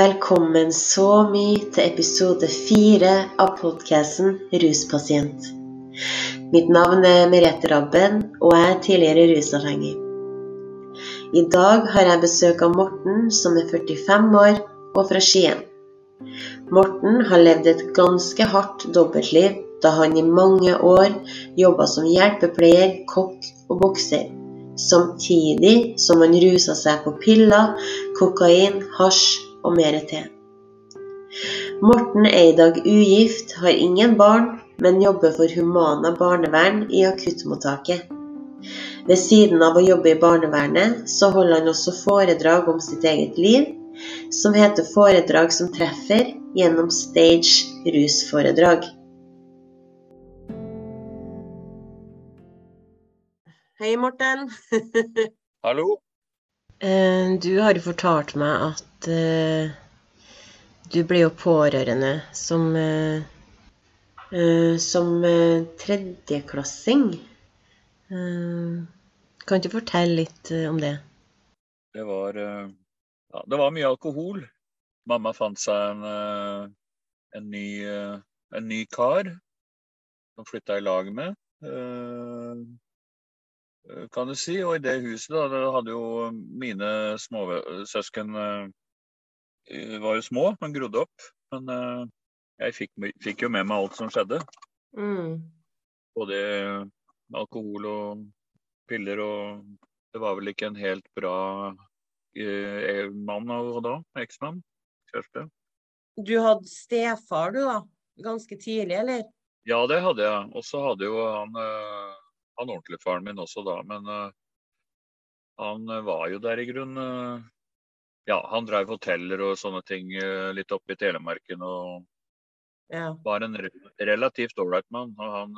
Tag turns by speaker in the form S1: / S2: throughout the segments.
S1: Velkommen så mye til episode fire av podkasten Ruspasient. Mitt navn er Merete Rabben, og jeg er tidligere rusavhengig. I dag har jeg besøk av Morten, som er 45 år og fra Skien. Morten har levd et ganske hardt dobbeltliv da han i mange år jobba som hjelpepleier, kokk og bokser, samtidig som han rusa seg på piller, kokain, hasj og mer til. Morten er i dag ugift, har ingen barn, men jobber for Humana barnevern i akuttmottaket. Ved siden av å jobbe i barnevernet, så holder han også foredrag om sitt eget liv, som heter Foredrag som treffer, gjennom Stage rusforedrag. Hei, Morten.
S2: Hallo?
S1: Eh, Du har jo fortalt meg at eh, du ble jo pårørende som, eh, som tredjeklassing. Kan du fortelle litt om det?
S2: Det var, ja, det var mye alkohol. Mamma fant seg en, en, ny, en ny kar som flytta i lag med. Eh, eh, Kan du si. Og i det huset da, det hadde jo mine småsøsken eh, var jo små, men grodde opp. Men eh, jeg fikk, fikk jo med meg alt som skjedde.
S1: Mm.
S2: Både alkohol og piller og Det var vel ikke en helt bra eh, mann av da. Eksmann. Kjæreste.
S1: Du hadde stefar, du, da? Ganske tidlig, eller?
S2: Ja, det hadde jeg. Og så hadde jo han, eh, han ordentlig faren min også da. Men uh, han eh, var jo der i grunnen Uh, Ja, han drev hoteller og sånne ting uh, litt oppe i Telemarken. og
S1: Ja.
S2: var en re relativt ålreit mann. Og han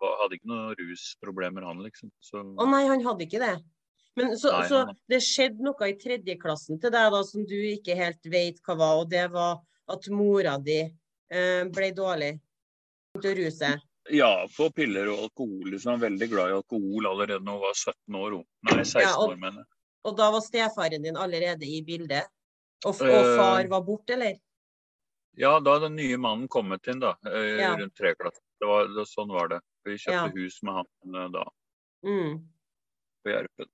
S2: var, hadde ikke noen rusproblemer, han liksom. Å
S1: Å nei, han hadde ikke det. Men så,
S2: Nei,
S1: så det skjedde noe i tredjeklassen til deg da som du ikke helt vet hva var, og det var at mora di ble dårlig til ruse.
S2: Ja, på piller og alkohol. Liksom. Han er veldig glad i alkohol allerede når hun var 17 år. Nei, 16
S1: Ja, og-
S2: år, mener jeg.
S1: Og da var stefaren din allerede i bildet? Og, og
S2: Eh,
S1: far var borte, eller?
S2: Ja, da hadde den nye mannen kommet inn, da. eh,
S1: Ja.
S2: Rundt treklassen. Det var, det, sånn var det. Vi kjøpte
S1: Ja.
S2: hus med han eh, da,
S1: Mm.
S2: på Gjerpen.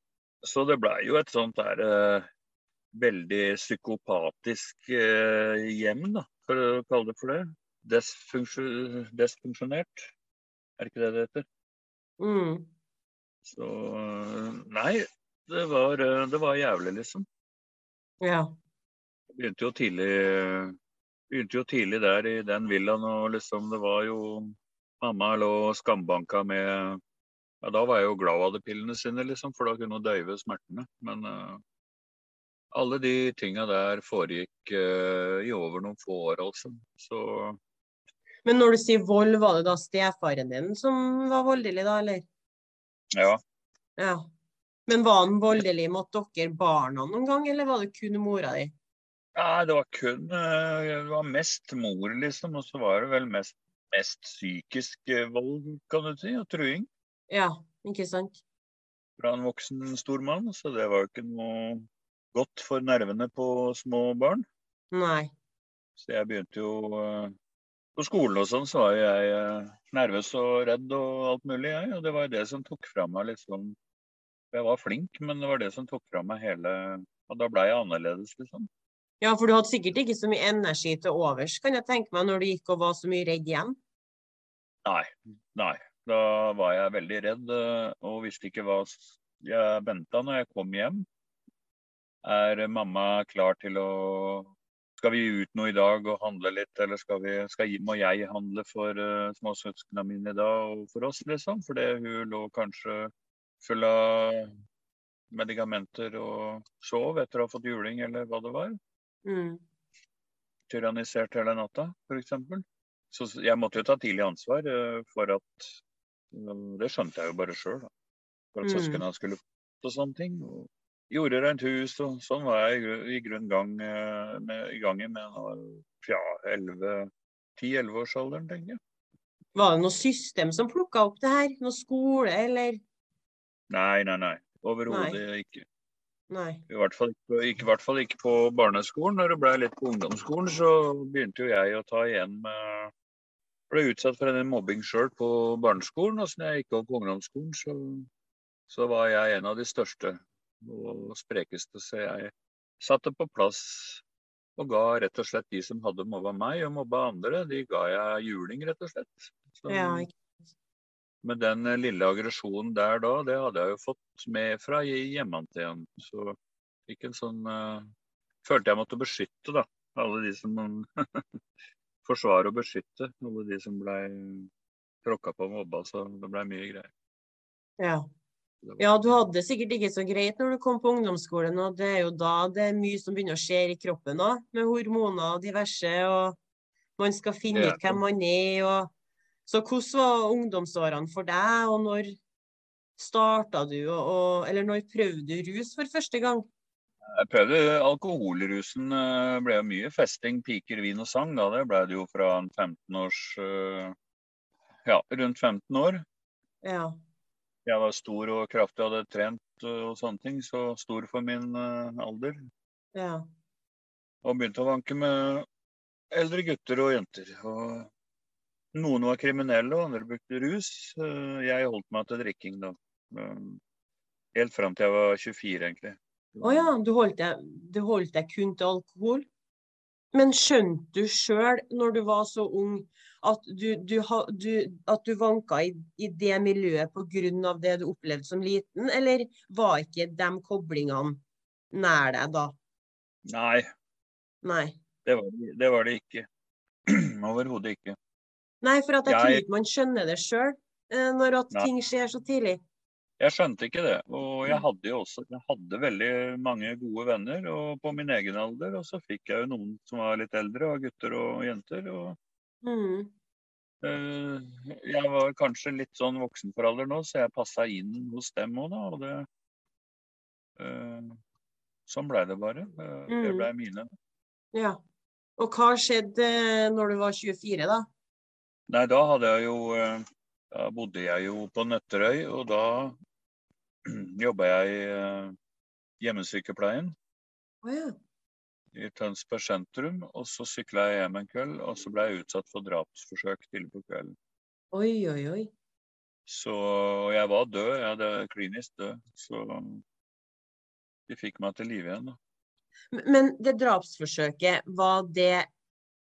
S2: Så det blei jo et sånt der eh, veldig psykopatisk eh, hjem, da, for å kalle det for det. Desfunksjonert, er det ikke det det heter?
S1: Mm.
S2: Så Nei, det var, det var jævlig, liksom.
S1: Ja.
S2: begynte jo tidlig begynte jo tidlig der i den villaen, og liksom det var jo Mamma lå skambanka med Ja, da var jeg jo glad hun hadde pillene sine, liksom, for da kunne hun døyve smertene. Men uh, alle de tinga der foregikk uh, i over noen få år, altså. Så
S1: Men når du sier vold, var det da stefaren din som var voldelig, da, eller?
S2: ja.
S1: Ja. Men var han voldelig mot dere barna noen gang, eller var det kun mora di?
S2: Ja, det var kun eh, Det var mest mor, liksom. Og så var det vel mest, mest psykisk eh, vold, kan du si, og truing.
S1: Ja, ikke sant?
S2: fra en voksen stor mann, så det var jo ikke noe godt for nervene på små barn.
S1: Nei.
S2: Så jeg begynte jo eh, På skolen og sånn så var jeg eh, nervøs og redd og alt mulig, jeg. Og det var det som tok fra meg liksom Jeg var flink, men det var det som tok fra meg hele Og da blei jeg annerledes, liksom.
S1: Ja, for du hadde sikkert ikke så mye energi til overs, kan jeg tenke meg, når du gikk og var så mye redd igjen?
S2: Nei. Nei. Da var jeg veldig redd eh, og visste ikke hva jeg venta når jeg kom hjem. Er mamma klar til å Skal vi ut noe i dag og handle litt, eller skal vi, skal, må jeg handle for uh, småsøsknene mine i dag og for oss, liksom? Fordi hun lå kanskje full av medikamenter og sov etter å ha fått juling, eller hva det var.
S1: Mm.
S2: Tyrannisert hele natta, f.eks. Så jeg måtte jo ta tidlig ansvar uh, for at uh, Det skjønte jeg jo bare sjøl. For at
S1: Mm.
S2: søsknene skulle få sånne ting. Og gjorde rent hus og sånn var jeg i gru- grunn gang eh, med, i gang med ja, 11 10-11-årsalderen, tenker jeg.
S1: Var det noe system som plukka opp det her? Noe skole, eller?
S2: Nei, nei, nei. Overhodet ikke.
S1: Nei.
S2: I hvert fall ikke, ikke, i hvert fall ikke på barneskolen. Når det ble litt på ungdomsskolen, så begynte jo jeg å ta igjen med Ble utsatt for en mobbing sjøl på barneskolen, og så når jeg gikk opp på ungdomsskolen, så, så var jeg en av de største og sprekeste. Så jeg satte på plass og ga rett og slett de som hadde mobba meg og mobba andre, de ga jeg juling, rett og slett. Så,
S1: Ja,
S2: men den lille aggresjonen der da, det hadde jeg jo fått med fra hjemmefra. Så fikk en sånn uh, Følte jeg måtte beskytte, da. Alle de som Forsvare og beskytte alle de som ble tråkka på og mobba. Så det ble mye greier.
S1: Ja. Ja, du hadde det sikkert ikke så greit når du kom på ungdomsskolen, og det er jo da det er mye som begynner å skje i kroppen òg, med hormoner og diverse, og man skal finne
S2: Ja.
S1: ut hvem man er, og Så hvordan var ungdomsårene for deg, og når starta du, og, og Eller når prøvde du rus for første gang?
S2: Jeg prøvde Alkoholrusen eh, ble jo mye festing, piker, vin og sang. da. Det ble det jo fra en 15 års eh, Ja, rundt 15 år.
S1: Ja.
S2: Jeg var stor og kraftig, hadde trent og sånne ting. Så stor for min eh, alder.
S1: Ja.
S2: Og begynte å vanke med eldre gutter og jenter. Og noen var kriminelle, og andre brukte rus. Eh, Jeg holdt meg til drikking da. Helt fram til jeg var 24, egentlig.
S1: Å ja, du holdt deg, du holdt deg kun til alkohol? Men skjønte du sjøl, når du var så ung, at du, du, du, at du vanka i, i det miljøet pga. det du opplevde som liten, eller var ikke de koblingene nær deg da?
S2: Nei,
S1: Nei.
S2: det var, det var det ikke. Overhodet ikke.
S1: Nei, for jeg
S2: Jeg-
S1: tror ikke man skjønner det sjøl, når at
S2: Nei.
S1: ting skjer så tidlig.
S2: Jeg skjønte ikke det. Og jeg
S1: Mm.
S2: hadde jo også jeg hadde veldig mange gode venner og på min egen alder. Og så fikk jeg jo noen som var litt eldre, av gutter og jenter. Og
S1: Mm.
S2: uh, jeg var kanskje litt sånn voksen for alder nå, så jeg passa inn hos dem òg, da. Og det uh, Sånn blei det bare. Eh, Det
S1: Mm.
S2: blei mine.
S1: Ja. Og hva skjedde når du var 24, da?
S2: Nei, da hadde jeg jo Da bodde jeg jo på Nøtterøy, og da jobba jeg i eh, hjemmesykepleien.
S1: Oh, ja.
S2: i Tønsberg sentrum. Og så sykla jeg hjem en kveld, og så ble jeg utsatt for drapsforsøk tidlig på kvelden.
S1: Oi, oi, oi.
S2: Så jeg var død, jeg hadde klinisk død. Så de fikk meg til live igjen. da.
S1: Men- Men det drapsforsøket, var det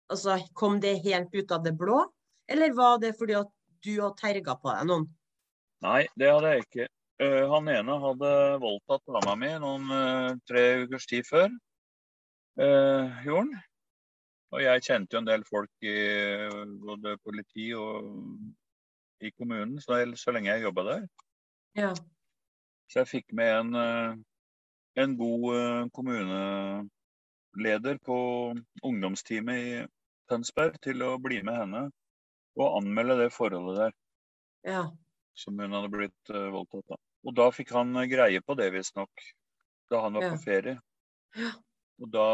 S1: Altså, kom det helt ut av det blå? Eller var det fordi at du har terga på deg noen?
S2: Nei, det hadde jeg ikke. Eh, han ene hadde voldtatt dama mi noen eh, tre ukers tid før. Uh, jorden. Og jeg kjente jo en del folk i både politi og i kommunen så, så lenge jeg jobba der.
S1: Ja.
S2: Så jeg fikk med en, en god kommuneleder på ungdomsteamet i Tønsberg til å bli med henne og anmelde det forholdet der
S1: Ja.
S2: som hun hadde blitt uh, voldtatt av. Og da fikk han eh, greie på det, visstnok, da han var
S1: Ja.
S2: på ferie.
S1: Ja.
S2: Og da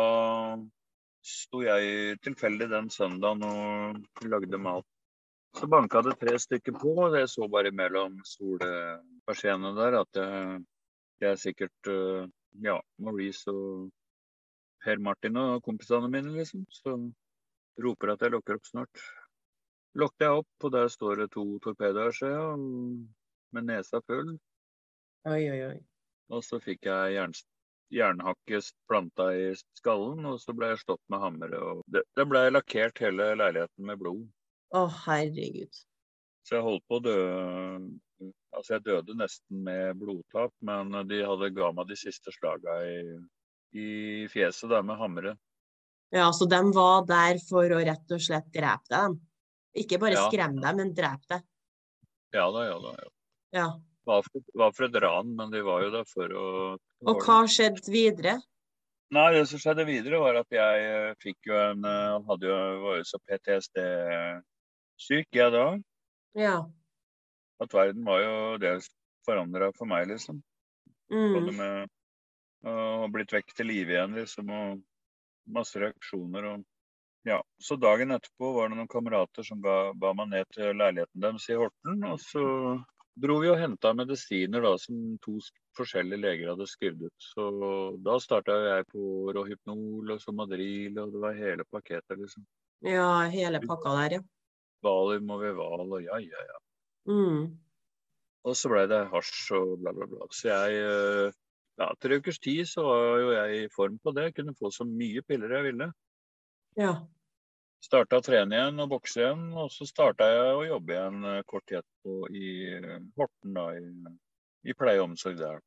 S2: sto jeg tilfeldig den søndagen og lagde mat. Så banka det tre stykker på, og jeg så bare mellom solpersiennene der at jeg, jeg er sikkert uh, ja, Maurice og Per Martin og kompisene mine, liksom. Så roper at jeg lukker opp snart. Lukter jeg opp, og der står det to torpedoer, ser jeg, med nesa full.
S1: Oi, oi, oi.
S2: Og så fikk jeg jern, jernhakket planta i skallen, og så ble jeg slått med hammer. Og det, det ble lakkert hele leiligheten med blod.
S1: Å, herregud.
S2: Så jeg holdt på å dø Altså, jeg døde nesten med blodtap, men de hadde ga meg de siste slaga i, i fjeset der med hammeret.
S1: Ja, så de var der for å rett og slett drepe deg? Ikke bare
S2: Ja.
S1: skrem deg, men drep deg.
S2: Ja da, ja da. Ja.
S1: Ja.
S2: Var for, var for et ran, men de var jo der for å
S1: Og hva skjedde videre?
S2: Nei, det som skjedde videre, var at jeg eh, fikk jo en Han hadde jo, var jo så PTSD-syk, jeg da.
S1: Ja.
S2: At verden var jo dels forandra for meg, liksom. Både
S1: Mm.
S2: med å blitt vekk til live igjen, liksom, og masse reaksjoner. og ja, Så dagen etterpå var det noen kamerater som ba, ba meg ned til leiligheten deres i Horten. Og så dro vi og henta medisiner da, som to forskjellige leger hadde skrevet ut. Så da starta jeg på Rohypnol og Somadril, og det var hele pakketet, liksom.
S1: Ja, hele pakka der, ja.
S2: Valium og Vival og ja, ja, ja.
S1: Mm.
S2: Og så blei det hasj og bla, bla, bla. Så jeg eh, Ja, tre ukers tid så var jo jeg i form på det. Jeg kunne få så mye piller jeg ville.
S1: Ja.
S2: Starta å trene igjen og bokse igjen, og så starta jeg å jobbe igjen eh, kort tid etterpå i eh, Horten, da, i, i pleie og omsorg der.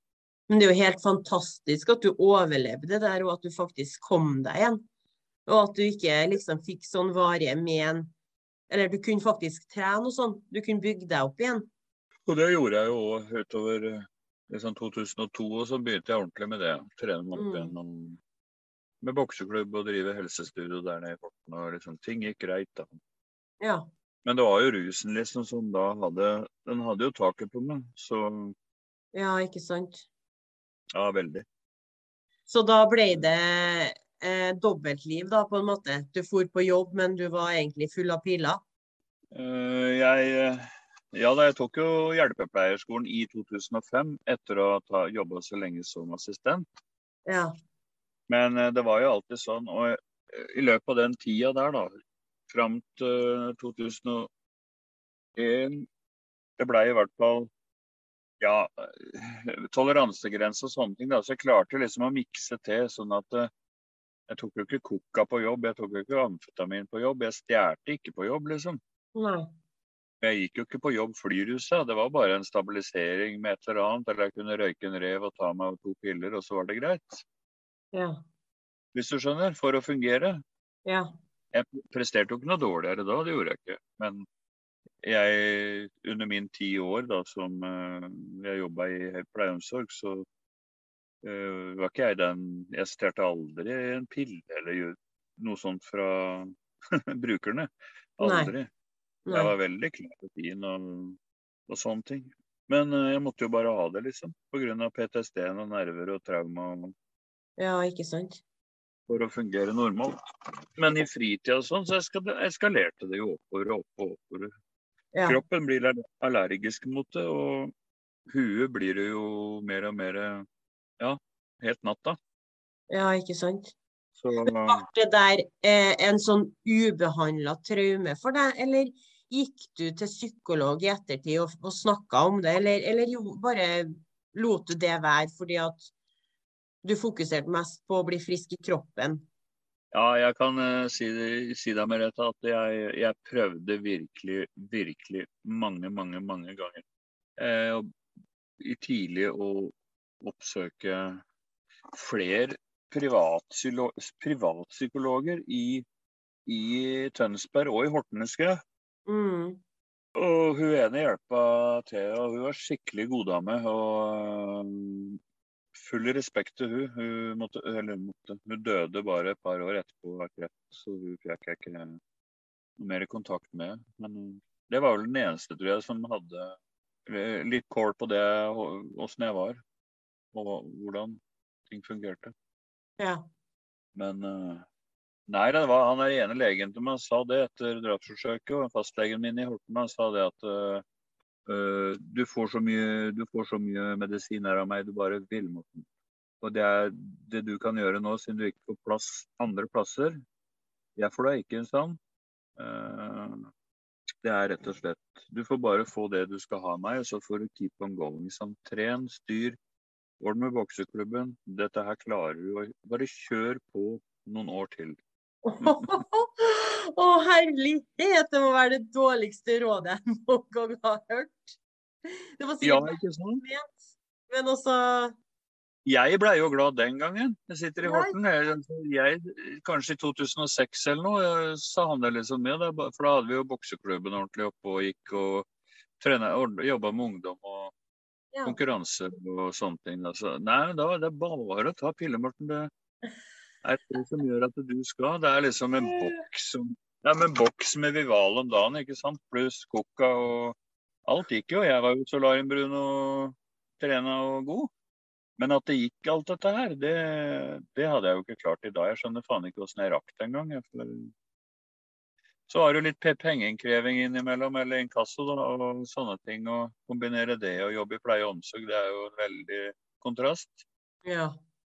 S1: Men det er jo helt fantastisk at du overlevde det der, og at du faktisk kom deg igjen. Og at du ikke liksom fikk sånn varige men Eller du kunne faktisk trene og sånn. Du kunne bygge deg opp igjen.
S2: Og det gjorde jeg jo òg utover eh, liksom 2002, og så begynte jeg ordentlig med det. Trene meg opp
S1: Mm.
S2: igjen med bokseklubb og drive helsestudio der nede i Horten. og liksom, Ting gikk greit da.
S1: Ja.
S2: Men det var jo rusen liksom som da hadde Den hadde jo taket på meg. Så
S1: Ja, ikke sant.
S2: ja, veldig.
S1: Så da ble det eh, dobbeltliv, da, på en måte. Du for på jobb, men du var egentlig full av piler.
S2: Uh, jeg eh, ja da, jeg tok jo hjelpepleierskolen i 2005 etter å ha jobba så lenge som assistent.
S1: Ja.
S2: Men eh, det var jo alltid sånn. Og eh, i løpet av den tida der, da, fram til 2001 Det blei i hvert fall ja, eh, toleransegrense og sånne ting. da, Så jeg klarte liksom å mikse til sånn at eh, jeg tok jo ikke coca på jobb, jeg tok jo ikke amfetamin på jobb. Jeg stjal ikke på jobb, liksom.
S1: Nei.
S2: Jeg gikk jo ikke på jobb flyrusa, det var bare en stabilisering med et eller annet. Eller jeg kunne røyke en rev og ta meg to piller, og så var det greit.
S1: Ja.
S2: Hvis du skjønner. For å fungere.
S1: Ja.
S2: Jeg presterte jo ikke noe dårligere da, det gjorde jeg ikke. Men jeg, under min ti år da som eh, jeg jobba i pleie og omsorg, så uh, var ikke jeg den Jeg stjal aldri en pille eller noe sånt fra brukerne. Aldri.
S1: Nei.
S2: Jeg var veldig klar og fin og, og sånne ting. Men uh, jeg måtte jo bare ha det, liksom. Pga. PTSD-en og nerver og trauma og
S1: Ja, ikke sant.
S2: for å fungere normalt. Men i fritida og sånn, så eskalerte det jo oppover og opp oppover.
S1: Ja.
S2: Kroppen blir allergisk mot det, og huet blir det jo mer og mer ja, helt natta.
S1: ja, ikke sant.
S2: Så
S1: Var det der eh, en sånn ubehandla traume for deg, eller gikk du til psykolog i ettertid og, og snakka om det, eller, eller jo, bare lot du det være fordi at du fokuserte mest på å bli frisk i kroppen?
S2: ja, jeg kan uh, si, si deg med rette at jeg, jeg prøvde virkelig, virkelig mange, mange, mange ganger. Eh, i tidlig å oppsøke flere privatpsykologer i, i Tønsberg og i Horten, husker jeg.
S1: Mm.
S2: Og hun ene hjelpa til, og hun var skikkelig god dame. Og full respekt til hun. Hun, måtte, eller måtte, hun døde bare et par år etterpå rett, så hun fikk jeg ikke noe mer kontakt med. Men um, det var vel den eneste, tror jeg, som hadde eh, litt kål på det, åssen jeg var. Og hvordan ting fungerte.
S1: Ja.
S2: Men eh, nei, det var han der ene legen til meg sa det etter drapsforsøket, og fastlegen min i Horten han sa det at eh, eh, du, får så mye, du får så mye medisiner av meg du bare vil, Morten. Og det er det du kan gjøre nå, siden du ikke får plass andre plasser. Jeg får da ikke en sånn. Eh, det er rett og slett Du får bare få det du skal ha av meg, og så får du keep on going. Sånn, tren, styr, ordn med bokseklubben. Dette her klarer du. Bare kjør på noen år til.
S1: Å, herlighet! Det må være det dårligste rådet jeg noen gang har hørt. Det var
S2: Ja, ikke sånn.
S1: ment, men også
S2: Jeg blei jo glad den gangen. Jeg sitter i Horten. Jeg, jeg, kanskje i 2006 eller noe, sa han det liksom med. For da hadde vi jo bokseklubben ordentlig oppe og gikk og jobba med ungdom og
S1: Ja.
S2: konkurranse og sånne ting. Altså. Nei, da er bare å ta piller, Morten. Det er det som gjør at du skal. Det er liksom en boks som ja, en boks med Vival om dagen, ikke sant? Pluss coca og Alt gikk jo. Jeg var jo solariumbrun og trena og god. Men at det gikk alt dette her, det, det hadde jeg jo ikke klart i dag. Jeg skjønner faen ikke åssen jeg rakk det engang. Så har du litt pe- pengeinnkreving innimellom, eller inkasso da, og sånne ting. Og kombinere det og jobbe i pleie og omsorg, det er jo en veldig kontrast.
S1: Ja.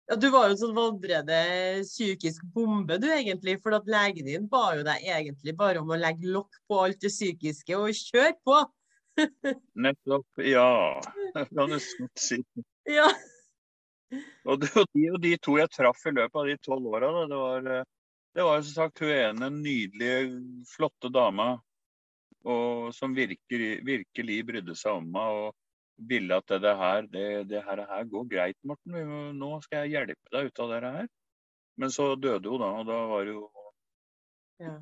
S1: Ja. Du var jo en sånn vandrende psykisk bombe, du egentlig. For at legen din ba jo deg egentlig bare om å legge lokk på alt det psykiske og kjøre på.
S2: Nettopp. Ja, det kan godt si.
S1: Ja.
S2: Og de, var de, og de to jeg traff i løpet av de tolv åra, det var det var som sagt hun ene nydelige, flotte dama og, som virkelig, virkelig brydde seg om meg og ville at det her, det, det her, her går greit, Morten. Nå skal jeg hjelpe deg ut av det her. Men så døde hun da, og da var det jo
S1: Ja,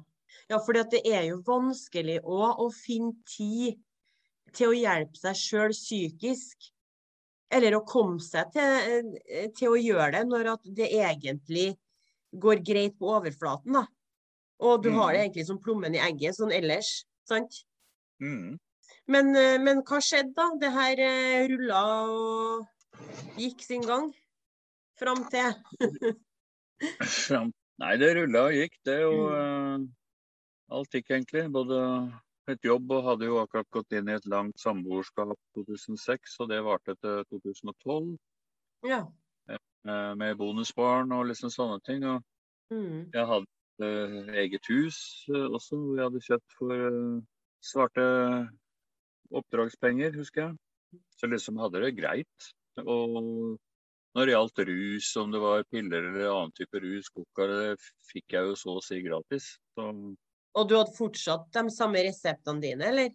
S1: ja for det er jo vanskelig òg å finne tid til å hjelpe seg sjøl psykisk. Eller å komme seg til, eh, til å gjøre det når at det egentlig går greit på overflaten. da. Og du har det
S2: Mm.
S1: egentlig som plommen i egget sånn ellers. sant?
S2: mm,
S1: Men, eh, men hva skjedde da? Det her eh, rulla og gikk sin gang fram til
S2: Nei, det rulla og gikk, det. Og
S1: Mm.
S2: eh, alt gikk egentlig. Både et jobb og hadde jo akkurat gått inn i et langt samboerskap 2006, og det varte til 2012.
S1: Ja.
S2: Med bonusbarn og liksom sånne ting. Og
S1: Mm.
S2: Jeg hadde eget hus også, hvor jeg hadde kjøpt for svarte oppdragspenger, husker jeg. Så liksom hadde det greit. Og når det gjaldt rus, om det var piller eller annen type rus, koka, det fikk jeg jo så å si gratis. Så
S1: Og du hadde fortsatt de samme reseptene dine, eller?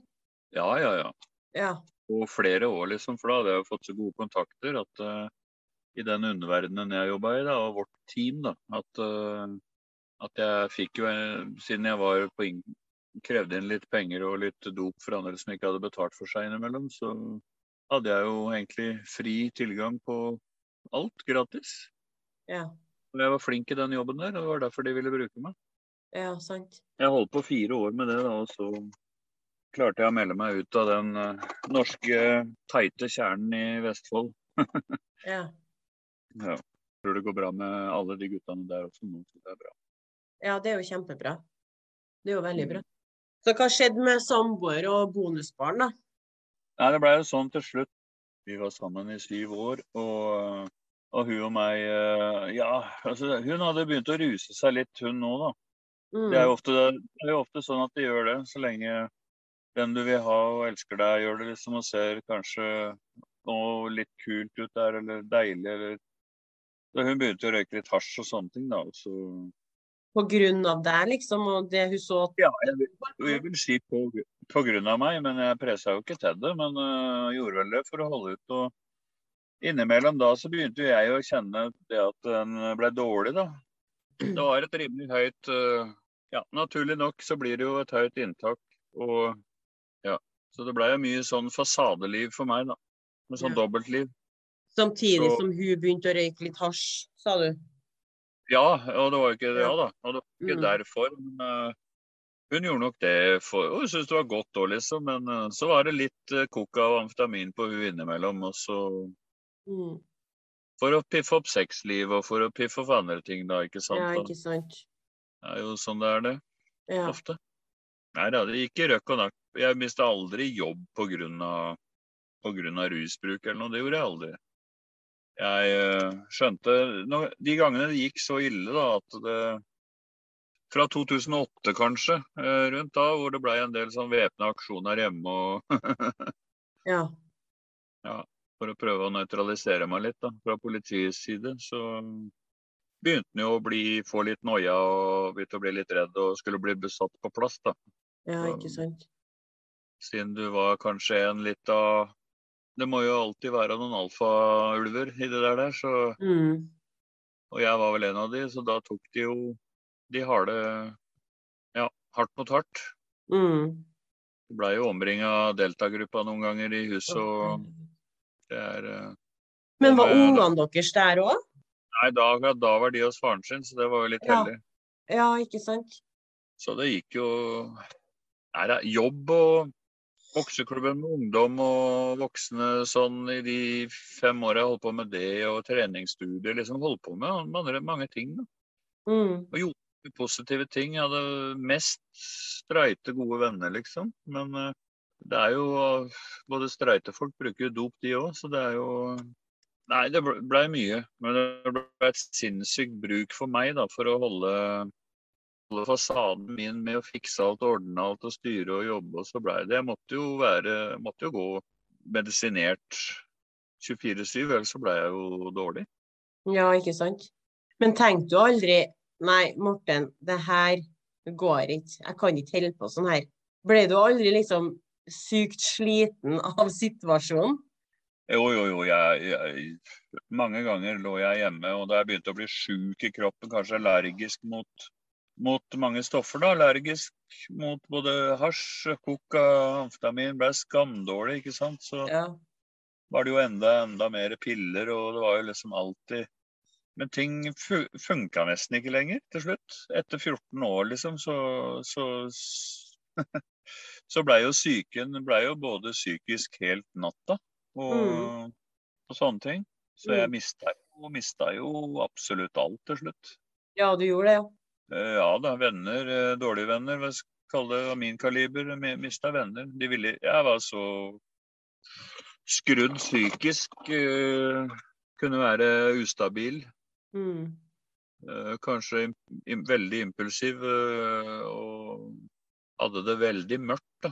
S2: ja, ja, ja.
S1: Ja.
S2: Og flere år, liksom. For da hadde jeg jo fått så gode kontakter at uh, i den underverdenen jeg jobba i, da, og vårt team, da, at, uh, at jeg fikk jo, eh, siden jeg var på krevde inn litt penger og litt dop for andre som ikke hadde betalt for seg innimellom, så hadde jeg jo egentlig fri tilgang på alt gratis.
S1: Ja.
S2: Og jeg var flink i den jobben der, og det var derfor de ville bruke meg.
S1: Ja, sant.
S2: Jeg holdt på fire år med det, da, og så klarte jeg å melde meg ut av den eh, norske teite kjernen i Vestfold.
S1: Ja.
S2: Ja. Jeg tror det går bra med alle de guttene der også nå. Det er bra.
S1: ja, det er jo kjempebra. Det er jo veldig bra. Så hva skjedde med samboer og bonusbarn, da?
S2: Nei, det ble jo sånn til slutt. Vi var sammen i syv år, og, og hun og meg eh, Ja, altså hun hadde begynt å ruse seg litt, hun nå, da.
S1: Mm.
S2: Det er jo ofte, det er jo ofte sånn at de gjør det, så lenge den du vil ha og elsker deg, gjør det liksom og ser kanskje noe litt kult ut der, eller deilig, eller Så hun begynte å røyke litt hasj og sånne ting, da. Og så
S1: På grunn av deg, liksom, og det hun så
S2: Ja, jeg vil, jeg vil si på, på grunn av meg, men jeg pressa jo ikke til det. Men uh, gjorde vel det for å holde ut. Og innimellom da så begynte jo jeg å kjenne det at den ble dårlig, da. Det var et rimelig høyt uh, Ja, naturlig nok så blir det jo et høyt inntak. Og ja. Så det ble jo mye sånn fasadeliv for meg, da. Med sånn
S1: Ja.
S2: dobbeltliv.
S1: Samtidig
S2: Så-
S1: som hun begynte å røyke litt hasj, sa du?
S2: Ja, og det var jo ikke det,
S1: Ja.
S2: da. Og det var ikke
S1: Mm.
S2: derfor. Men øh, hun gjorde nok det for hun syntes det var godt òg, liksom. Men øh, så var det litt coca og amfetamin på hun innimellom. Og så
S1: Mm.
S2: for å piffe opp sexliv og for å piffe opp andre ting, da. Ikke sant?
S1: Ja, ikke sant.
S2: Det er jo sånn det er, det.
S1: Ja.
S2: Ofte. Nei da, det gikk i røkk og nakk. Jeg mista aldri jobb på grunn av rusbruk eller noe. Det gjorde jeg aldri. Jeg øh, skjønte når, De gangene det gikk så ille da, at det Fra 2008 kanskje, øh, rundt da, hvor det ble en del sånn væpna aksjoner hjemme og
S1: ja.
S2: for å prøve å nøytralisere meg litt da, fra politiets side, så begynte han jo å bli, få litt noia og begynte å bli litt redd og skulle bli besatt på plass. da.
S1: Ja, ikke sant.
S2: Siden du var kanskje en litt av Det må jo alltid være noen alfaulver i det der, der så,
S1: Mm.
S2: og jeg var vel en av de, så da tok de jo de harde Ja, hardt mot hardt.
S1: Mm.
S2: Det blei jo omringa av Delta-gruppa noen ganger i huset, og det er eh,
S1: Men var ungene deres der òg?
S2: Nei, da, da var de hos faren sin, så det var jo litt
S1: Ja.
S2: heldig.
S1: Ja, ikke sant.
S2: Så det gikk jo Nei, det jobb og bokseklubben med ungdom og voksne sånn i de fem åra jeg holdt på med det, og treningsstudier. Liksom holdt på med mange, mange ting. Da.
S1: Mm.
S2: positive ting. Jeg hadde mest streite, gode venner, liksom. Men uh, det er jo Både streite folk bruker jo dop, de òg, så det er jo Nei, det blei ble mye. Men det ble et sinnssykt bruk for meg da, for å holde fasaden min med å fikse alt, ordne alt og styre og jobbe. Og så blei det Jeg måtte jo være Måtte jo gå medisinert 24-7, ellers så blei jeg jo dårlig.
S1: Ja, ikke sant. Men tenkte du aldri Nei, Morten, det her går ikke. Jeg kan ikke holde på sånn her. Ble du aldri liksom sykt sliten av situasjonen?
S2: Jo, jo, jo. Jeg, jeg, mange ganger lå jeg hjemme, og da jeg begynte å bli sjuk i kroppen, kanskje allergisk mot, mot mange stoffer, da, allergisk mot både hasj, koka, amfetamin, ble skamdårlig, ikke sant. Så ja. var det jo enda, enda mer piller, og det var jo liksom alltid men ting funka nesten ikke lenger til slutt. Etter 14 år, liksom, så, så, så blei jo psyken ble jo både psykisk helt natta og, mm. og sånne ting. Så jeg mm. mista jo, mista jo absolutt alt til slutt.
S1: Ja, du gjorde det, ja.
S2: Eh, ja da, venner, eh, dårlige venner, hva skal jeg kalle det, av min kaliber, mista venner. De ville Jeg var så skrudd psykisk, uh, kunne være ustabil. Mm. Kanskje veldig impulsiv og hadde det veldig mørkt. da.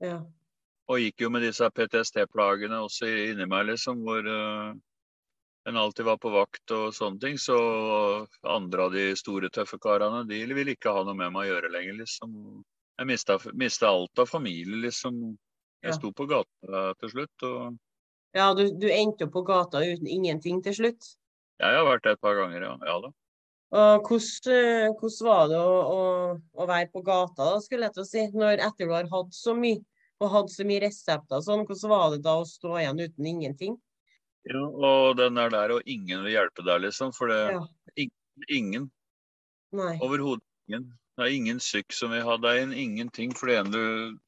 S2: Ja. Og gikk jo med disse PTSD-plagene også inni meg, liksom, hvor en alltid var på vakt og sånne ting. Så andre av de store, tøffe karene, de ville ikke ha noe med meg å gjøre lenger, liksom. Jeg mista, mista alt av familie, liksom. Jeg ja. sto på gata til slutt. og...
S1: Ja, du, du endte opp på gata uten ingenting til slutt?
S2: Jeg har vært det et par ganger, ja. ja da.
S1: Og hvordan, hvordan var det å, å, å, være på gata, da, skulle jeg til å si, når etter du har hatt så mye og hatt så mye resepter sånn, hvordan var det da å stå igjen uten ingenting?
S2: Ja, og den er der, og ingen vil hjelpe deg, liksom. For det ja. ingen. Overhodet ingen. Det er ingen syk som vil ha deg inn, ingenting. For det ene du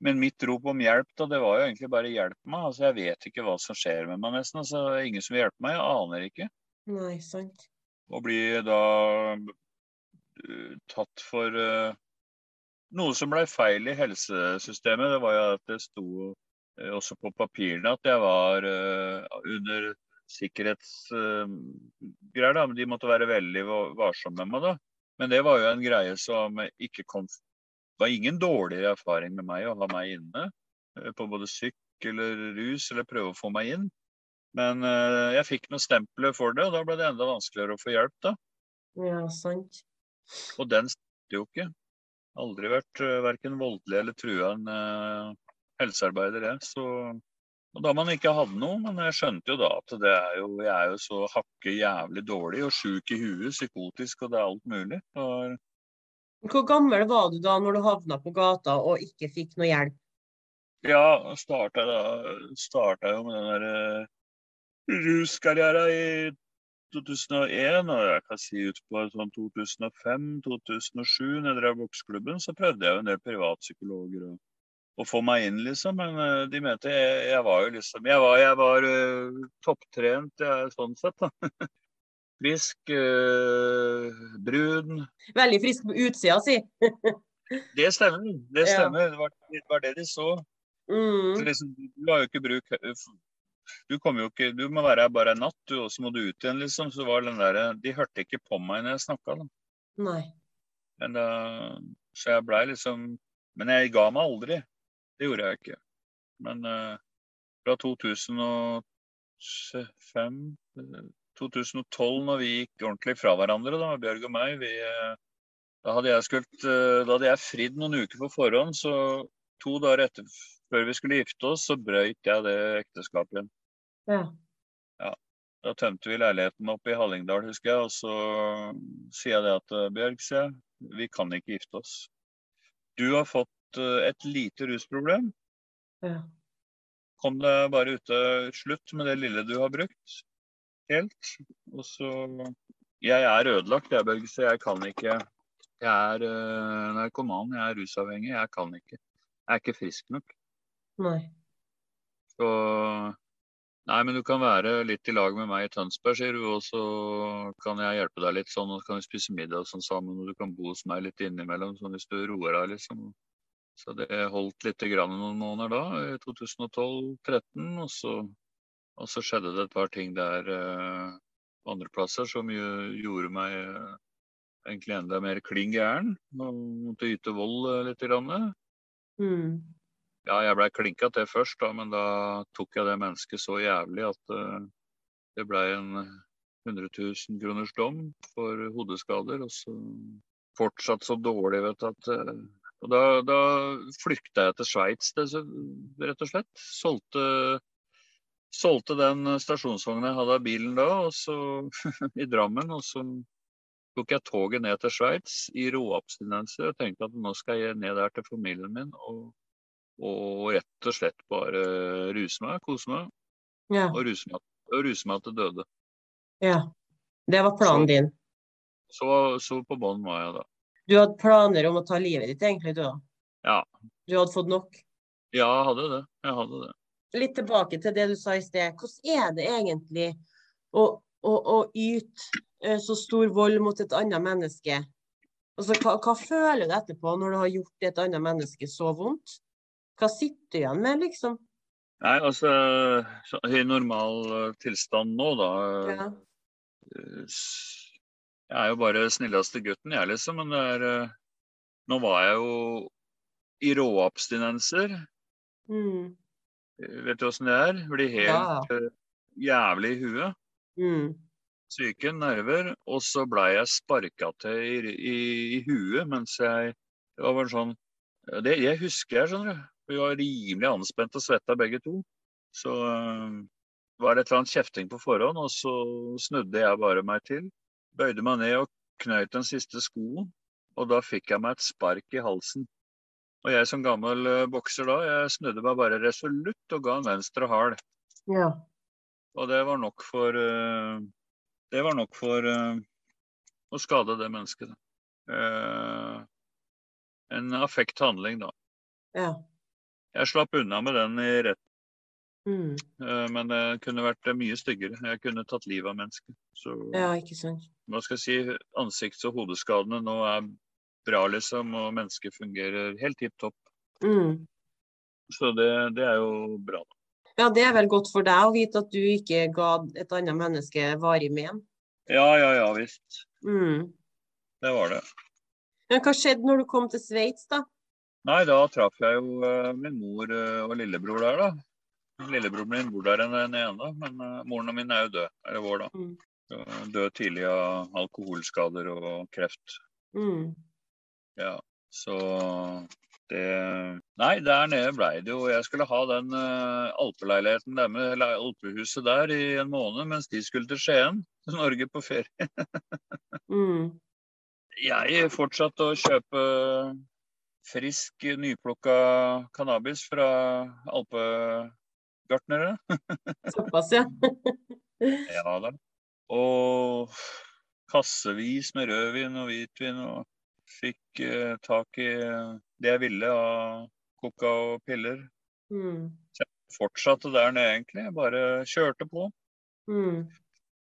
S2: men mitt rop om hjelp da, det var jo egentlig bare 'hjelp meg'. altså Jeg vet ikke hva som skjer med meg, nesten. altså det er Ingen som vil hjelpe meg. Jeg aner ikke.
S1: Nei, sant.
S2: Og blir da uh, tatt for uh, noe som ble feil i helsesystemet. Det var jo at det sto også på papirene at jeg var under sikkerhetsgreier. da, men De måtte være veldig varsomme med meg. da. Men det var jo en greie som ikke kom det var ingen dårligere erfaring med meg å ha meg inne eh, på både syk eller rus, eller prøve å få meg inn. Men jeg fikk noen stempler for det, og da ble det enda vanskeligere å få hjelp, da.
S1: Ja, sant.
S2: Og den stemte jo ikke. Aldri vært verken voldelig eller trua en helsearbeider, jeg. Så og da man ikke hadde noe, men jeg skjønte jo da at det er jo, jeg er jo så hakke jævlig dårlig og sjuk i huet, psykotisk og det er alt mulig. Og
S1: hvor gammel var du da når du havna på gata og ikke fikk noe hjelp?
S2: Ja, starta da starta jo med den der uh, ruskarriera i 2001, og jeg kan si ut på sånn 2005-2007, når jeg drev bokseklubben, så prøvde jeg jo en del privatpsykologer å, å få meg inn, liksom. Men uh, de mente jeg, jeg, var jo liksom Jeg var, jeg var uh, topptrent, jeg, sånn sett, da. Frisk, uh, brun.
S1: Veldig frisk på utsida si.
S2: det stemmer. Det stemmer. Ja. Det, var, det, var, det de så. Mm. så liksom, du har jo ikke bruk du kommer jo ikke, du må være her bare en natt, du, og så må du ut igjen, liksom. Så var den der, De hørte ikke på meg når jeg snakka.
S1: Nei.
S2: Men da, så jeg blei liksom Men jeg ga meg aldri. Det gjorde jeg ikke. Men uh, fra 2005 2012, når vi gikk ordentlig fra hverandre, da, Bjørg og meg, vi, eh, da, hadde jeg skult, eh, da hadde jeg fridd noen uker på forhånd. Så to dager etter, før vi skulle gifte oss, så brøyt jeg det ekteskapet igjen. Ja. ja. Da tømte vi leiligheten opp i Hallingdal, husker jeg. Og så sier jeg det at eh, Bjørg, sier jeg, vi kan ikke gifte oss. Du har fått et lite rusproblem. Ja. Kom deg bare ute. Slutt med det lille du har brukt helt. Og så Jeg er ødelagt, jeg, Børge, så jeg kan ikke Jeg er uh, narkoman, jeg er rusavhengig. Jeg kan ikke. Jeg er ikke frisk nok.
S1: Nei.
S2: Så Nei, men du kan være litt i lag med meg i Tønsberg, sier du. Og så kan jeg hjelpe deg litt sånn, og så kan vi spise middag sånn sammen. Og du kan bo hos meg litt innimellom, sånn hvis du roer deg, liksom. Så det holdt lite grann noen måneder da, i 2012-2013. Og, så, og så skjedde det et par ting der eh, andre plasser som jo, gjorde meg eh, egentlig enda mer klin gæren. Måtte yte vold eh, litt. Grann.
S1: Mm.
S2: Ja, jeg blei klinka til først, da, men da tok jeg det mennesket så jævlig at uh, det blei en 100 000 kroners dom for hodeskader. Og så fortsatt så dårlig, vet du, at uh, Og da, da flykta jeg til Sveits, rett og slett. Solgte, solgte den stasjonsvogna jeg hadde av bilen da, og så i Drammen. Og så tok jeg toget ned til Sveits i råabstinenser og tenkte at nå skal jeg ned der til familien min. og og rett og slett bare ruse meg, kose meg.
S1: Ja.
S2: Og ruse meg, og ruse meg til døde.
S1: ja. Det var planen
S2: Så-
S1: din.
S2: Så, så på bånn var jeg da.
S1: Du hadde planer om å ta livet ditt, egentlig, du da?
S2: Ja.
S1: Du hadde fått nok?
S2: Ja, jeg hadde det. Jeg hadde det.
S1: Litt tilbake til det du sa i sted. Hvordan er det egentlig å, å, å yte eh, så stor vold mot et annet menneske? Altså, hva, hva føler du etterpå når du har gjort et annet menneske så vondt? Hva sitter du igjen med, liksom?
S2: Nei, altså I normal eh, tilstand nå, da
S1: Ja.
S2: Eh, Jeg er jo bare snilleste gutten, jeg, liksom. Men det er eh, Nå var jeg jo i råabstinenser.
S1: Mm.
S2: Eh, Vet du åssen det er? Blir helt ja. jævlig i huet.
S1: Mm.
S2: syke nerver, og så blei jeg sparka til i, i, i huet mens jeg Det var bare sånn det, Jeg husker jeg, skjønner du. Vi var rimelig anspent og svetta begge to. Så øh, var det et eller annet kjefting på forhånd, og så snudde jeg bare meg til. Bøyde meg ned og knøyt den siste skoen, og da fikk jeg meg et spark i halsen. Og jeg som gammel øh, bokser da, jeg snudde meg bare resolutt og ga en venstre hal.
S1: Ja.
S2: Og det var nok for eh, Det var nok for eh, å skade det mennesket. Eh, en affekthandling, da.
S1: Ja.
S2: Jeg slapp unna med den i rett,
S1: Mm.
S2: eh, men det kunne vært mye styggere. Jeg kunne tatt livet av mennesket. Så
S1: ja, ikke sant.
S2: hva skal jeg si, ansikts- og hodeskadene nå er bra, liksom, og mennesket fungerer helt tipp topp.
S1: Mm.
S2: Så det, det er jo bra.
S1: Ja, det er vel godt for deg å vite at du ikke ga et annet menneske varig men.
S2: Ja, ja, ja visst.
S1: Mm.
S2: Det var det.
S1: Men hva skjedde når du kom til Sveits, da?
S2: Nei, da traff jeg jo eh, min mor eh, og lillebror der, da. Lillebroren min bor der enn den ene, men eh, moren min er jo død. Eller vår, da.
S1: Mm.
S2: Død tidlig av alkoholskader og kreft.
S1: Mm.
S2: Ja, så det Nei, der nede blei det jo Jeg skulle ha den uh, alpeleiligheten der med alpehuset der i en måned, mens de skulle til Skien, til Norge på ferie.
S1: Mm.
S2: Jeg fortsatte å kjøpe frisk, nyplukka cannabis fra alpegartnere.
S1: Såpass, ja.
S2: Ja da. Og kassevis med rødvin og hvitvin. Og fikk eh, tak i det jeg ville av coca og piller.
S1: Mm.
S2: Fortsatte der nede, egentlig. Jeg bare kjørte på.
S1: Mm.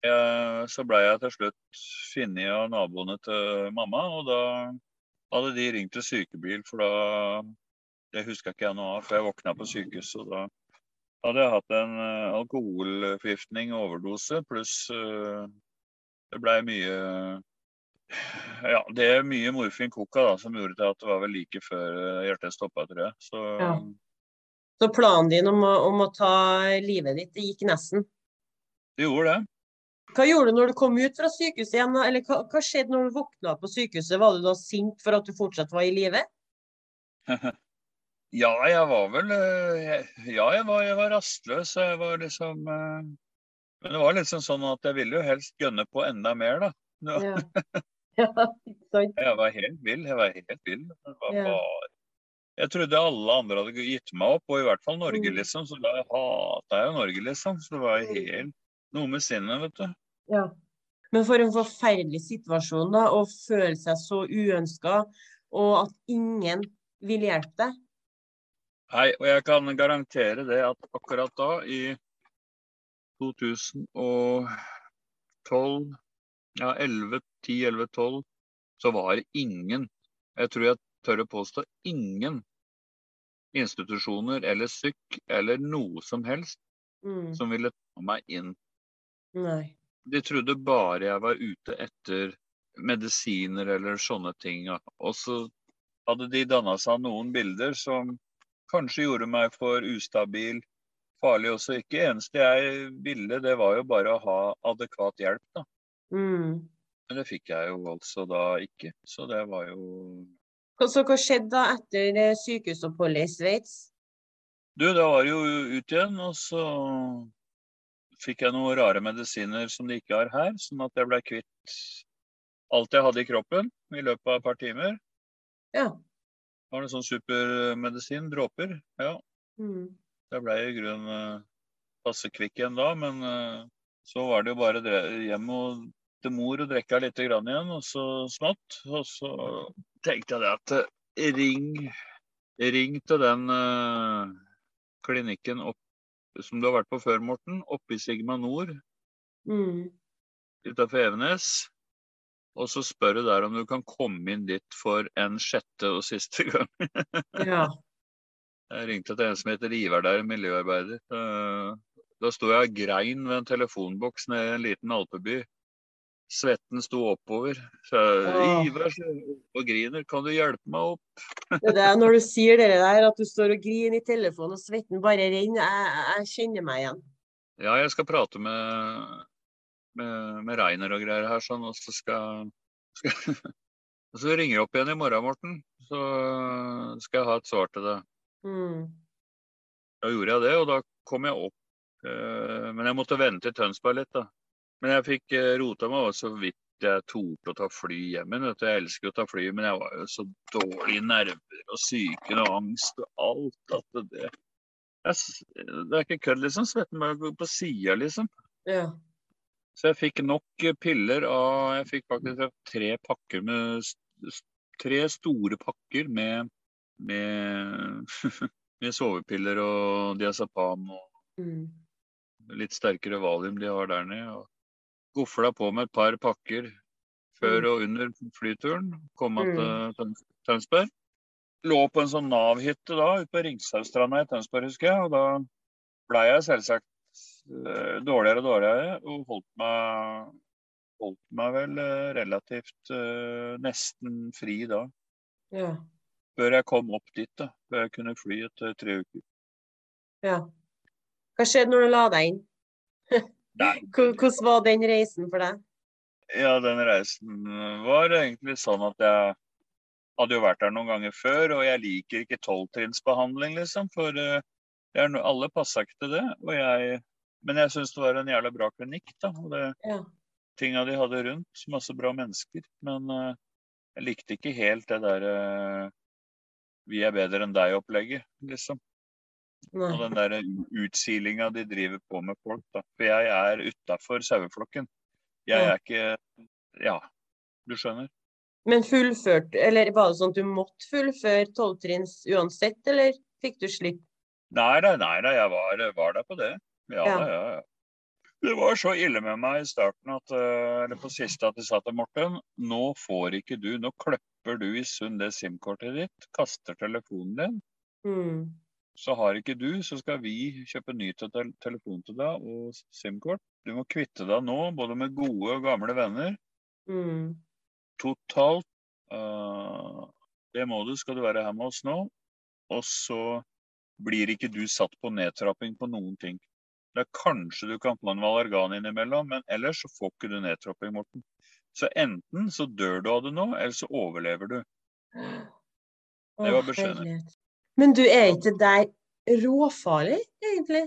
S2: Jeg, så blei jeg til slutt funnet av naboene til mamma, og da hadde de ringt til sykebil, for da Det huska ikke jeg noe av, for jeg våkna på sykehuset. og Da hadde jeg hatt en uh, alkoholforgiftning, overdose, pluss eh, det blei mye Ja, det er mye morfin koka da, som gjorde til at det var vel like før eh, hjertet stoppa, tror jeg. Så
S1: Ja. Så planen din om å, om å ta livet ditt, det gikk nesten.
S2: det gjorde det.
S1: Hva gjorde du når du kom ut fra sykehuset igjen? Eller hva, hva skjedde når du våkna på sykehuset? Var du da sint for at du fortsatt var i live?
S2: Ja, jeg var vel eh, jeg- Ja, jeg var, jeg var rastløs. Jeg var liksom eh, Men det var liksom sånn at jeg ville jo helst gønne på enda mer, da.
S1: Ja. ja.
S2: Jeg var helt vill. Jeg var helt vill. Var
S1: Ja.
S2: Jeg trodde alle andre hadde gitt meg opp, og i hvert fall Norge,
S1: Mm.
S2: liksom. Så da hata jeg jo Norge, liksom. Så det var helt noe med sinnet, vet du.
S1: Ja. Men for en forferdelig situasjon da, å føle seg så uønska, og at ingen vil hjelpe deg.
S2: Nei, og jeg kan garantere det at akkurat da, i 2012, ja 11, 10, 11, 12, så var det ingen, jeg tror jeg tør å påstå ingen institusjoner eller syk eller noe som helst
S1: Mm.
S2: som ville ta meg inn.
S1: Nei.
S2: De trodde bare jeg var ute etter medisiner eller sånne ting. Og så hadde de danna seg noen bilder som kanskje gjorde meg for ustabil, farlig også. Ikke eneste jeg ville, det var jo bare å ha adekvat hjelp, da.
S1: Mm.
S2: Men det fikk jeg jo altså da ikke. Så det var jo
S1: Så hva skjedde da etter eh, sykehusoppholdet i Sveits?
S2: Du, da var det jo ut igjen, og så fikk jeg noen rare medisiner som de ikke har her, sånn at jeg ble kvitt alt jeg hadde i kroppen i løpet av et par timer.
S1: Ja.
S2: Var det sånn supermedisin, dråper? Ja.
S1: Mm.
S2: Jeg ble i grunnen eh, passe kvikk igjen da, men eh, så var det jo bare hjem og til mor og drikke litt grann igjen, og så smått. Og så tenkte jeg det at eh, ring, ring til den uh, klinikken opp, som du har vært på før, Morten, oppe i Sigma Nord
S1: Mm.
S2: utafor Evenes. Og så spør du der om du kan komme inn dit for en sjette og siste gang.
S1: Ja.
S2: Jeg ringte til en som heter Ivar der, miljøarbeider. Eh, Da sto jeg og grein ved en telefonboks nede i en liten alpeby. Svetten sto oppover. Så jeg, Ivar og griner, kan du hjelpe meg opp?
S1: Det er når du sier det der, at du står og griner i telefonen og svetten bare renner. Jeg, jeg kjenner meg igjen.
S2: Ja, jeg skal prate med, med, med Reiner og greier her, sånn, og så skal, skal og Så ringer jeg opp igjen i morgen, Morten. Så skal jeg ha et svar til deg.
S1: Mm.
S2: Da gjorde jeg det, og da kom jeg opp. eh, Men jeg måtte vente i Tønsberg litt, da. Men jeg fikk eh, rota meg også så vidt jeg torde å ta fly hjem igjen. Jeg elsker å ta fly, men jeg var jo så dårlig i nerver og psyken og angst og alt at det jeg, Det er ikke kødd, liksom. Svetten bare går på sida, liksom.
S1: Ja.
S2: Så jeg fikk nok eh, piller av Jeg fikk faktisk tre pakker med Tre store pakker med med, med sovepiller og diazepam og
S1: Mm.
S2: litt sterkere valium de har der nede. Og gofla på med et par pakker før
S1: Mm.
S2: og under flyturen. Kom meg
S1: Mm.
S2: til Tønsberg. Lå på en sånn Nav-hytte da, ute på Ringshaugstranda i Tønsberg, husker jeg. Og da blei jeg selvsagt eh, dårligere og dårligere, og holdt meg, holdt meg vel eh, relativt eh, nesten fri da.
S1: Ja.
S2: Før jeg kom opp dit, da. Før jeg kunne fly etter tre uker.
S1: ja. Hva skjedde når du la deg inn? Hvordan var den reisen for deg?
S2: Ja, den reisen var egentlig sånn at jeg hadde jo vært der noen ganger før, og jeg liker ikke tolvtrinnsbehandling, liksom. For eh, alle passa ikke til det. Og jeg, men jeg syns det var en jævla bra klinikk, da. Og det,
S1: Ja.
S2: tinga de hadde rundt. Masse bra mennesker. Men uh, jeg likte ikke helt det derre vi er bedre enn deg-opplegget, liksom.
S1: Nei.
S2: Og den der utsilinga de driver på med folk, da. For jeg er utafor saueflokken. Jeg
S1: Ja.
S2: er ikke Ja, du skjønner.
S1: Men fullført, eller var det sånn at du måtte fullføre tolvtrinns uansett, eller fikk du slipp?
S2: Nei da, nei da, jeg var, var der på det. Ja,
S1: Ja.
S2: ja, ja. Det var så ille med meg i starten at, eh, eller på siste at de sa til Morten, nå får ikke du, nå kløpper du i sund det SIM-kortet ditt, kaster telefonen din.
S1: Mm.
S2: Så har ikke du, så skal vi kjøpe ny te telefon til deg og SIM-kort. Du må kvitte deg nå, både med gode og gamle venner.
S1: Mm.
S2: Totalt. Uh, det må du, skal du være her med oss nå. Og så blir ikke du satt på nedtrapping på noen ting. Det er kanskje du kan få en Valergan innimellom, men ellers så får ikke du nedtrapping, Morten. Så enten så dør du av det nå, eller så overlever du. Det var beskjeden.
S1: Men du, er ikke deg råfarlig, egentlig?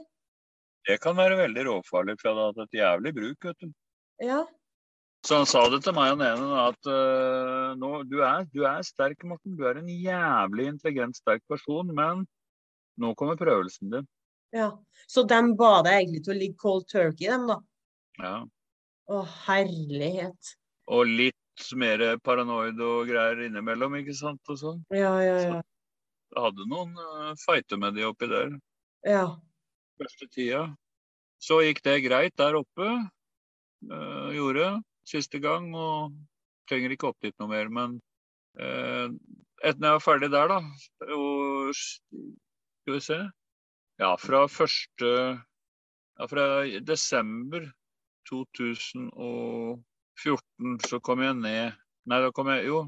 S2: Det kan være veldig råfarlig, for jeg hadde hatt et jævlig bruk, vet du.
S1: Ja.
S2: Så han sa det til meg og ene at uh, nå, du, er, du er sterk, Morten. Du er en jævlig intelligent, sterk person, men nå kommer prøvelsen din.
S1: Ja. Så de ba deg egentlig til å ligge cold turkey, dem da?
S2: Ja.
S1: Å, herlighet.
S2: Og litt mer paranoid og greier innimellom, ikke sant? Og sånn.
S1: Ja, ja, ja.
S2: Jeg hadde noen uh, fighter med de oppi der
S1: Ja.
S2: første tida. Så gikk det greit der oppe. Uh, gjorde siste gang, og trenger ikke opp dit noe mer. Men uh, etter jeg var ferdig der, da, og skal vi se Ja, fra første ja, Fra desember 2014 så kom jeg ned Nei, da kom jeg Jo,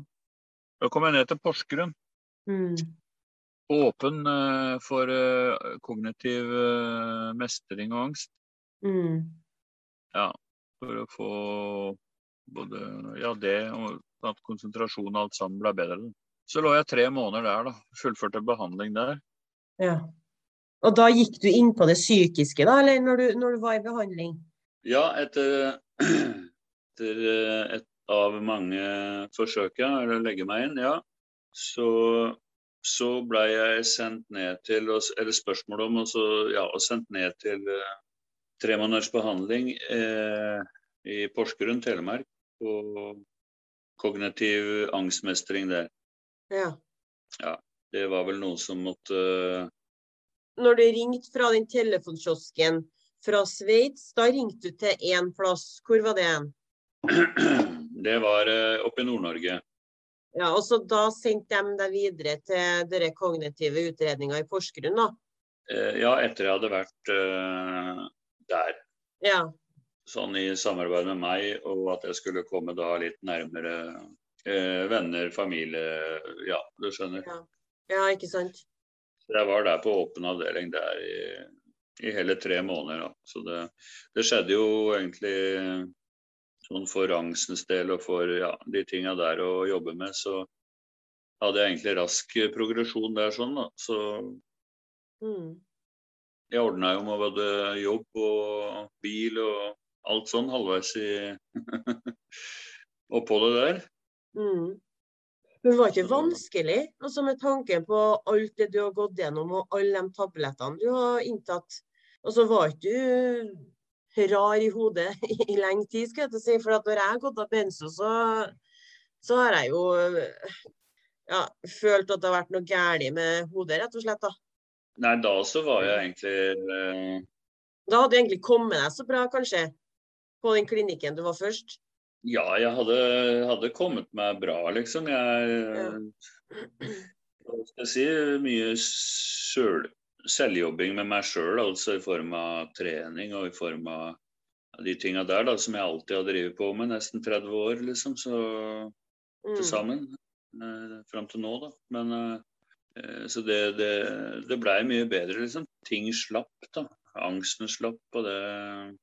S2: da kom jeg ned til Porsgrunn.
S1: Mm.
S2: Åpen uh, for uh, kognitiv uh, mestring og angst.
S1: Mm.
S2: Ja, for å få både ja, det og at konsentrasjon og alt sammen ble bedre. Så lå jeg tre måneder der, da. Fullførte behandling der.
S1: Ja. Og da gikk du inn på det psykiske, da, eller når du, når du var i behandling?
S2: Ja, etter, etter et av mange forsøk jeg å legge meg inn, ja, så, så ble jeg sendt ned til Eller spørsmålet om også, ja, og sendt ned til uh, tre måneders behandling eh, i Porsgrunn, Telemark, på kognitiv angstmestring der.
S1: Ja.
S2: ja. Det var vel noe som måtte
S1: Når du ringte fra den telefonkiosken fra Sveits, da ringte du til én plass. Hvor var det?
S2: Det var uh, oppe i Nord-Norge.
S1: Ja, og så Da sendte de deg videre til dere kognitive utredninger i Porsgrunn? da?
S2: Uh, ja, etter jeg hadde vært der.
S1: Ja.
S2: Sånn i samarbeid med meg, og at jeg skulle komme da litt nærmere uh, venner, familie Ja, du skjønner.
S1: Ja. ja, ikke sant.
S2: Jeg var der på åpen avdeling der i, i hele tre måneder. Da. Så det, det, skjedde jo egentlig sånn for Rangsens del og for ja, de tinga der å jobbe med, så hadde jeg egentlig rask progresjon der sånn, da. Så
S1: mm.
S2: jeg ordna jo med både jobb og bil og alt sånn halvveis i oppholdet der.
S1: Mm. Men det var ikke vanskelig, altså med tanke på alt det du har gått gjennom og alle de tablettene du har inntatt. Og så var ikke du rar i hodet i lenge tid, skal jeg si. For når jeg har gått av benso, så, så, har jeg jo ja, følt at det har vært noe galt med hodet, rett og slett. da.
S2: Nei, da så var jeg egentlig eh...
S1: Da hadde du egentlig kommet deg så bra, kanskje? på den klinikken du var først?
S2: Ja, jeg hadde, hadde kommet meg bra, liksom. Jeg. Hva skal jeg si Mye selv, selvjobbing med meg sjøl, altså i form av trening og i form av de tinga der da, som jeg alltid har drevet på med nesten 30 år, liksom, så mm. til sammen. Eh, fram til nå, da. Men eh, så det, det, det blei mye bedre, liksom. Ting slapp, da. Angsten slapp, og det Eh,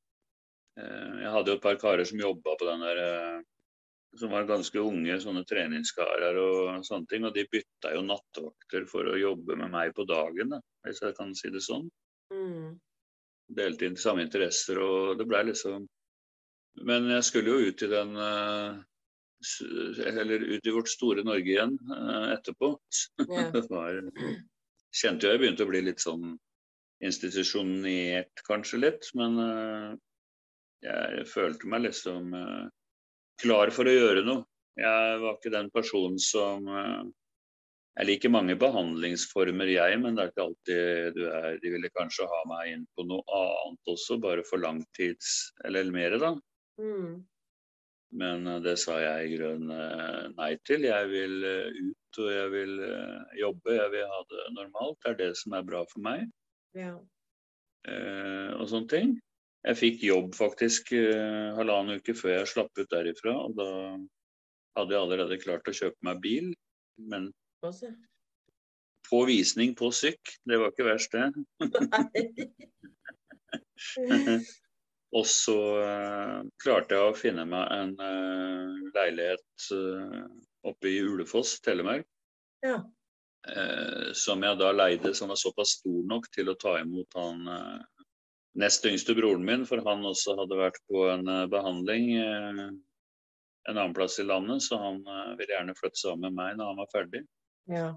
S2: jeg hadde jo et par karer som jobba på den der eh, som var ganske unge, sånne treningskarer og sånne ting. Og de bytta jo nattevakter for å jobbe med meg på dagen, da, hvis jeg kan si det sånn.
S1: Mm.
S2: Delte inn samme interesser, og det blei liksom Men jeg skulle jo ut i den eh, Eller ut i vårt store Norge igjen etterpå. Yeah. det var, kjente jo jeg begynte å bli litt sånn institusjonert, kanskje litt. Men jeg følte meg liksom uh, klar for å gjøre noe. Jeg var ikke den personen som uh, Jeg liker mange behandlingsformer, jeg, men det er ikke alltid du er De ville kanskje ha meg inn på noe annet også, bare for langtids Eller mer, da.
S1: Mm.
S2: Men uh, det sa jeg i grunnen nei til. Jeg vil ut, og jeg vil jobbe. Jeg vil ha det normalt. Det er det som er bra for meg.
S1: Ja.
S2: og sånne ting. Jeg fikk jobb faktisk uh, halvannen uke før jeg slapp ut derifra. Og da hadde jeg allerede klart å kjøpe meg bil. Men på visning på syk, det var ikke verst, det. og så uh, klarte jeg å finne meg en uh, leilighet oppe i Ulefoss, Telemark.
S1: Ja.
S2: som jeg da leide, som var såpass stor nok til å ta imot han nest yngste broren min, for han også hadde vært på en uh, behandling uh, en annen plass i landet, så han uh, ville gjerne flytte sammen med meg når han var ferdig.
S1: Ja.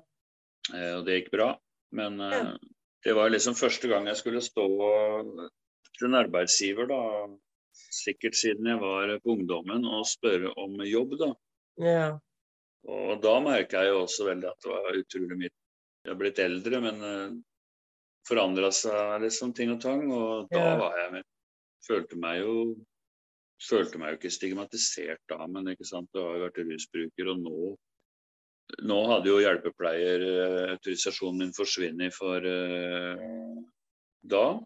S2: og det gikk bra. Men ja. det var liksom første gang jeg skulle stå til en arbeidsgiver, da, sikkert siden jeg var på ungdommen, og spørre om jobb, da.
S1: Ja.
S2: Og da merka jeg jo også veldig at det var utrolig mye Jeg har blitt eldre, men forandra seg liksom ting og tang. Og da var jeg med følte meg jo følte meg jo ikke stigmatisert da, men ikke sant, du har jo vært rusbruker, og nå nå hadde jo hjelpepleierautorisasjonen min forsvunnet for uh, da.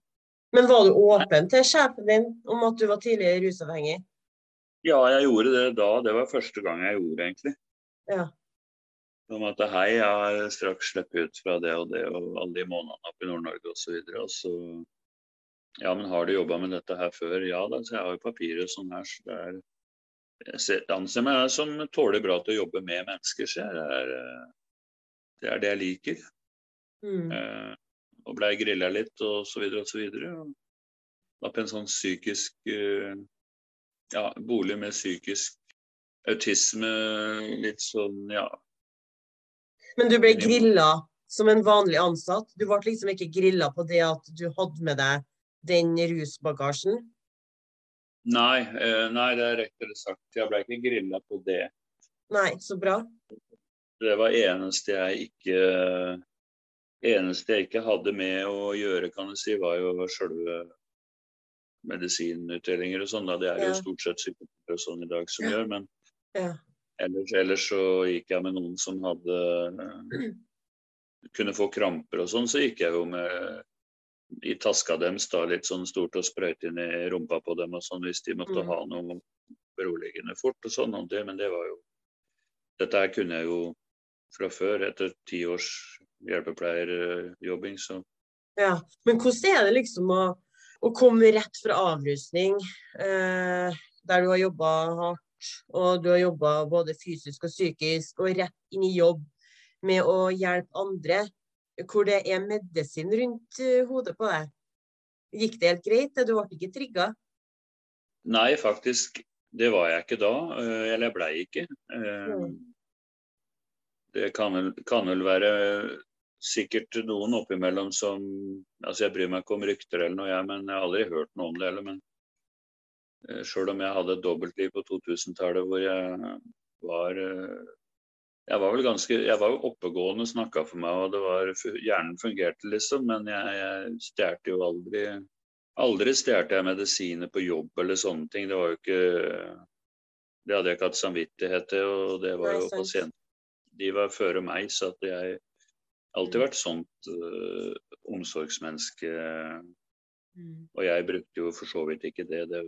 S1: Men var du åpen til sjefen din om at du var tidligere rusavhengig?
S2: Ja, jeg gjorde det da. Det var første gang jeg gjorde det, egentlig.
S1: Ja.
S2: Om at hei, jeg har straks sluppet ut fra det og det og alle de månedene oppe i Nord-Norge osv. Og så Ja, men har du jobba med dette her før? Ja da, så jeg har jo papirer og sånn her. Så det er jeg anser meg som tåler bra til å jobbe med mennesker. Så det er, det er det jeg liker. Mm. Eh, og blei grilla litt og så videre og så videre. Og var på en sånn psykisk eh, ja, bolig med psykisk autisme, litt sånn, ja.
S1: Men du ble grilla som en vanlig ansatt? Du ble liksom ikke grilla på det at du hadde med deg den rusbagasjen?
S2: Nei, eh, nei, det er rettere sagt. Jeg ble ikke grilla på det.
S1: Nei, så bra.
S2: Det var eneste jeg ikke eneste jeg ikke hadde med å gjøre, kan du si, var jo selve medisinutdelinger og sånn. Det er jo stort sett psykologer og sånn i dag som ja. gjør. Men ja. Ellers, ellers, så gikk jeg med noen som hadde kunne få kramper og sånn, så gikk jeg jo med i taska deres da litt sånn stort og sprøyte inn i rumpa på dem og sånn hvis de måtte mm. ha noe beroligende fort og sånn. Det, men det var jo Dette her kunne jeg jo fra før, etter ti års hjelpepleierjobbing, så
S1: Ja, men hvordan er det liksom å, å komme rett fra avrusning, eh, der du har jobba hardt, og du har jobba både fysisk og psykisk, og rett inn i jobb med å hjelpe andre? hvor det er medisin rundt uh, hodet på deg. Gikk det helt greit? Du ble ikke trigga?
S2: Nei, faktisk. Det var jeg ikke da. Uh, eller jeg blei ikke. Uh, mm. Det kan vel, kan vel, være sikkert noen oppimellom som Altså, jeg bryr meg ikke om rykter eller noe, jeg, men jeg har aldri hørt noe om det heller. Men sjøl om jeg hadde et dobbeltliv på 2000-tallet hvor jeg var jeg var vel ganske Jeg var jo oppegående, snakka for meg, og det var, hjernen fungerte, liksom. Men jeg, jeg stjal jo aldri Aldri stjal jeg medisiner på jobb eller sånne ting. Det var jo ikke Det hadde jeg ikke hatt samvittighet til, og det var jo pasienter De var føre meg, så at jeg alltid mm. vært sånt uh, omsorgsmenneske. Mm. Og jeg brukte jo for så vidt ikke det. Det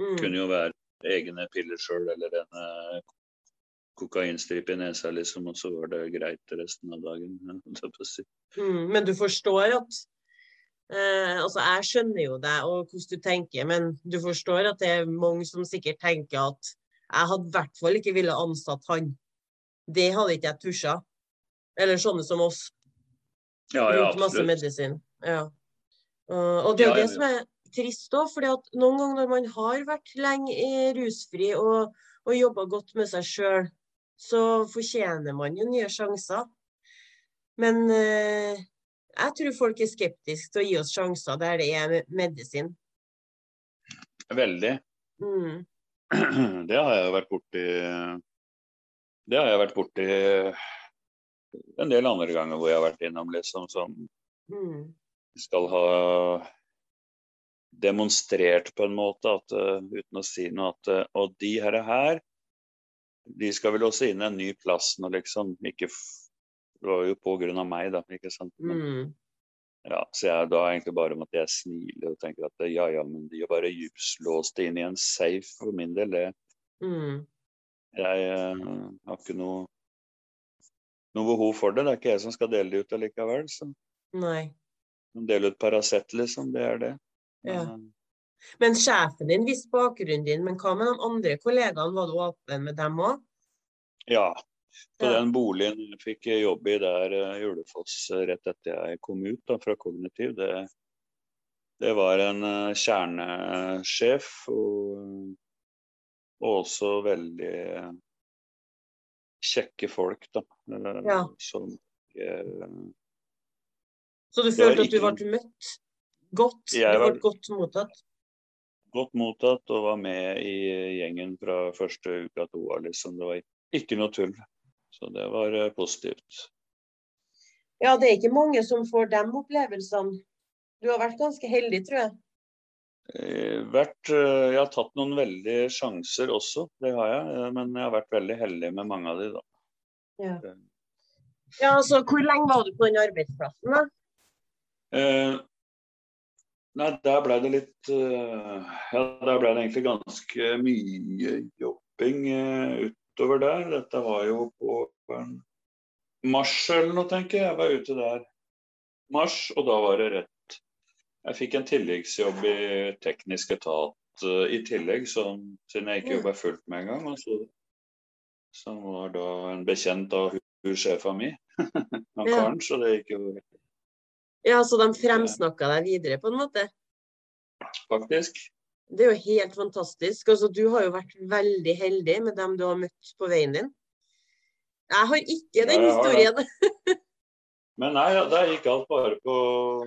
S2: mm. kunne jo være egne piller sjøl eller en kokainstripe i nesa, liksom, og så var det greit resten av dagen.
S1: Mm, men du forstår at eh, Altså, jeg skjønner jo deg og hvordan du tenker, men du forstår at det er mange som sikkert tenker at jeg hadde i hvert fall ikke ville ansatt han. Det hadde ikke jeg tusja. Eller sånne som oss.
S2: Ja, ja, absolutt.
S1: Masse medisin. Ja. Og det er ja, det som er trist òg, for noen ganger når man har vært lenge rusfri og, og jobba godt med seg sjøl, så fortjener man jo nye sjanser. Men eh, jeg tror folk er skeptiske til å gi oss sjanser der det er medisin.
S2: Veldig. Mm. Det har jeg vært borti Det har jeg vært borti en del andre ganger hvor jeg har vært innom liksom som mm. skal ha demonstrert på en måte at uh, uten å si noe at uh, Og de her, her de skal vel også inn en ny plass nå, liksom. Ikke Det var jo på grunn av meg, da. ikke sant? Men, mm. ja, så jeg da egentlig bare om at jeg smiler og tenker at ja ja, men de er bare låst inn i en safe for min del. Det. Mm. Jeg uh, har ikke noe noe behov for det. Det er ikke jeg som skal dele det ut allikevel. Så.
S1: Nei.
S2: Dele ut Paracet, liksom. Det er det.
S1: Ja. Men, sjefen din visste bakgrunnen din, men hva med de andre kollegaene, var du åpen med dem òg?
S2: Ja. På ja. den boligen jeg fikk jobb i der uh, Julefoss uh, rett etter jeg kom ut da, fra Kognitiv, det, det var en uh, kjernesjef og, og, også veldig kjekke folk, da. Ja. Som
S1: Så du følte at du ble møtt godt? du ble godt mottatt?
S2: godt mottatt og var med i gjengen fra første uka to av. Liksom. Det var ikke noe tull. Så det var uh, positivt.
S1: Ja, det er ikke mange som får de opplevelsene. Du har vært ganske heldig, tror jeg.
S2: Eh, vært, eh, jeg har tatt noen veldige sjanser også, det har jeg. eh, Men jeg har vært veldig heldig med mange av de, da.
S1: Ja. ja, altså hvor lenge var du på den arbeidsplassen, da?
S2: Eh, nei, der ble det litt eh, Ja, der ble det egentlig ganske mye jobbing eh, utover der. Dette var jo på mars eller noe, tenker jeg. Jeg var ute der mars, og da var det rett Jeg fikk en tilleggsjobb i teknisk etat eh, i tillegg, som, siden jeg ikke jobba fullt med en gang. og så- som var da en bekjent av hun, hun sjefa mi, han karen. Så det gikk jo
S1: Ja, så de fremsnakka deg videre, på en måte?
S2: faktisk.
S1: Det er jo helt fantastisk. Altså, du har jo vært veldig heldig med dem du har møtt på veien din. Jeg har ikke den
S2: Ja, historien.
S1: historien.
S2: Men nei, det der gikk alt bare på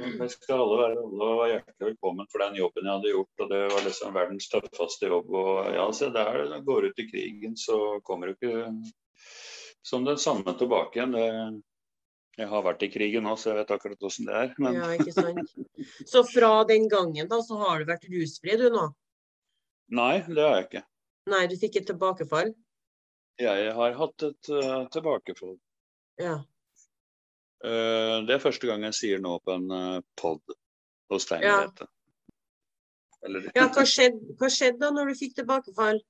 S2: Jeg skal alle være alle og hjertelig velkommen for den jobben jeg hadde gjort. Og det var liksom verdens tøffeste jobb. Og ja, se der går ut i krigen, så kommer du ikke som den samme tilbake igjen. Jeg har vært i krigen nå, så jeg vet akkurat åssen det er. Men
S1: Ja, ikke sant. Så fra den gangen da, så har du vært rusfri du nå?
S2: nei, det har jeg ikke.
S1: Nei, du fikk et tilbakefall?
S2: Jeg har hatt et uh, tilbakefall.
S1: Ja.
S2: Uh, det er første gang jeg sier noe på en uh, pod hos deg,
S1: Ja.
S2: Eller
S1: ja hva, skjedde, hva skjedde da når du fikk tilbakefall?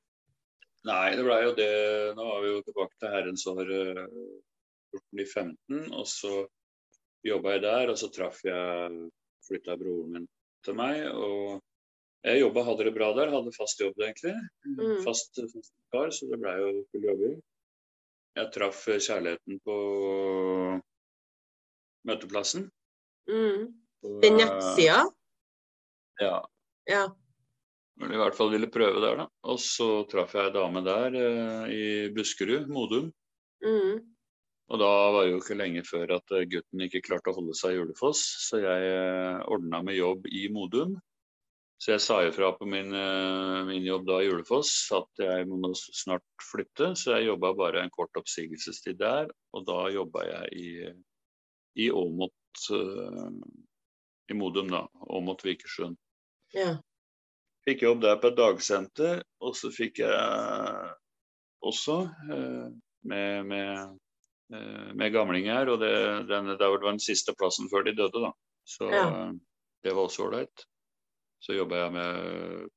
S2: Nei, det blei jo det Nå er vi jo tilbake til herrens år 14-15, og så jobba jeg der, og så traff jeg Flytta broren min til meg, og jeg jobba, hadde det bra der, hadde fast jobb egentlig.
S1: Mm.
S2: Fast, fast kar, så det blei jo full jobbing. Jeg traff kjærligheten på møteplassen.
S1: Mm. Den nettsida?
S2: Ja.
S1: Ja.
S2: Men i hvert fall ville prøve der, da. Og så traff jeg ei dame der eh, i Buskerud, Modum.
S1: Mm.
S2: Og da var det jo ikke lenge før at eh, gutten ikke klarte å holde seg i Julefoss, så jeg eh, ordna med jobb i Modum. Så jeg sa ifra på min, eh, min jobb da i Julefoss at jeg må snart flytte, så jeg jobba bare en kort oppsigelsestid der. Og da jobba jeg i, i Åmot i Modum, da. Åmot Vikersund.
S1: ja.
S2: Fikk jobb der på et dagsenter, og så fikk jeg også med, med, med, eh, med gamlinger. Og det, den, det var den siste plassen før de døde, da. Så
S1: Ja.
S2: eh, det var også ålreit. Så jobba jeg med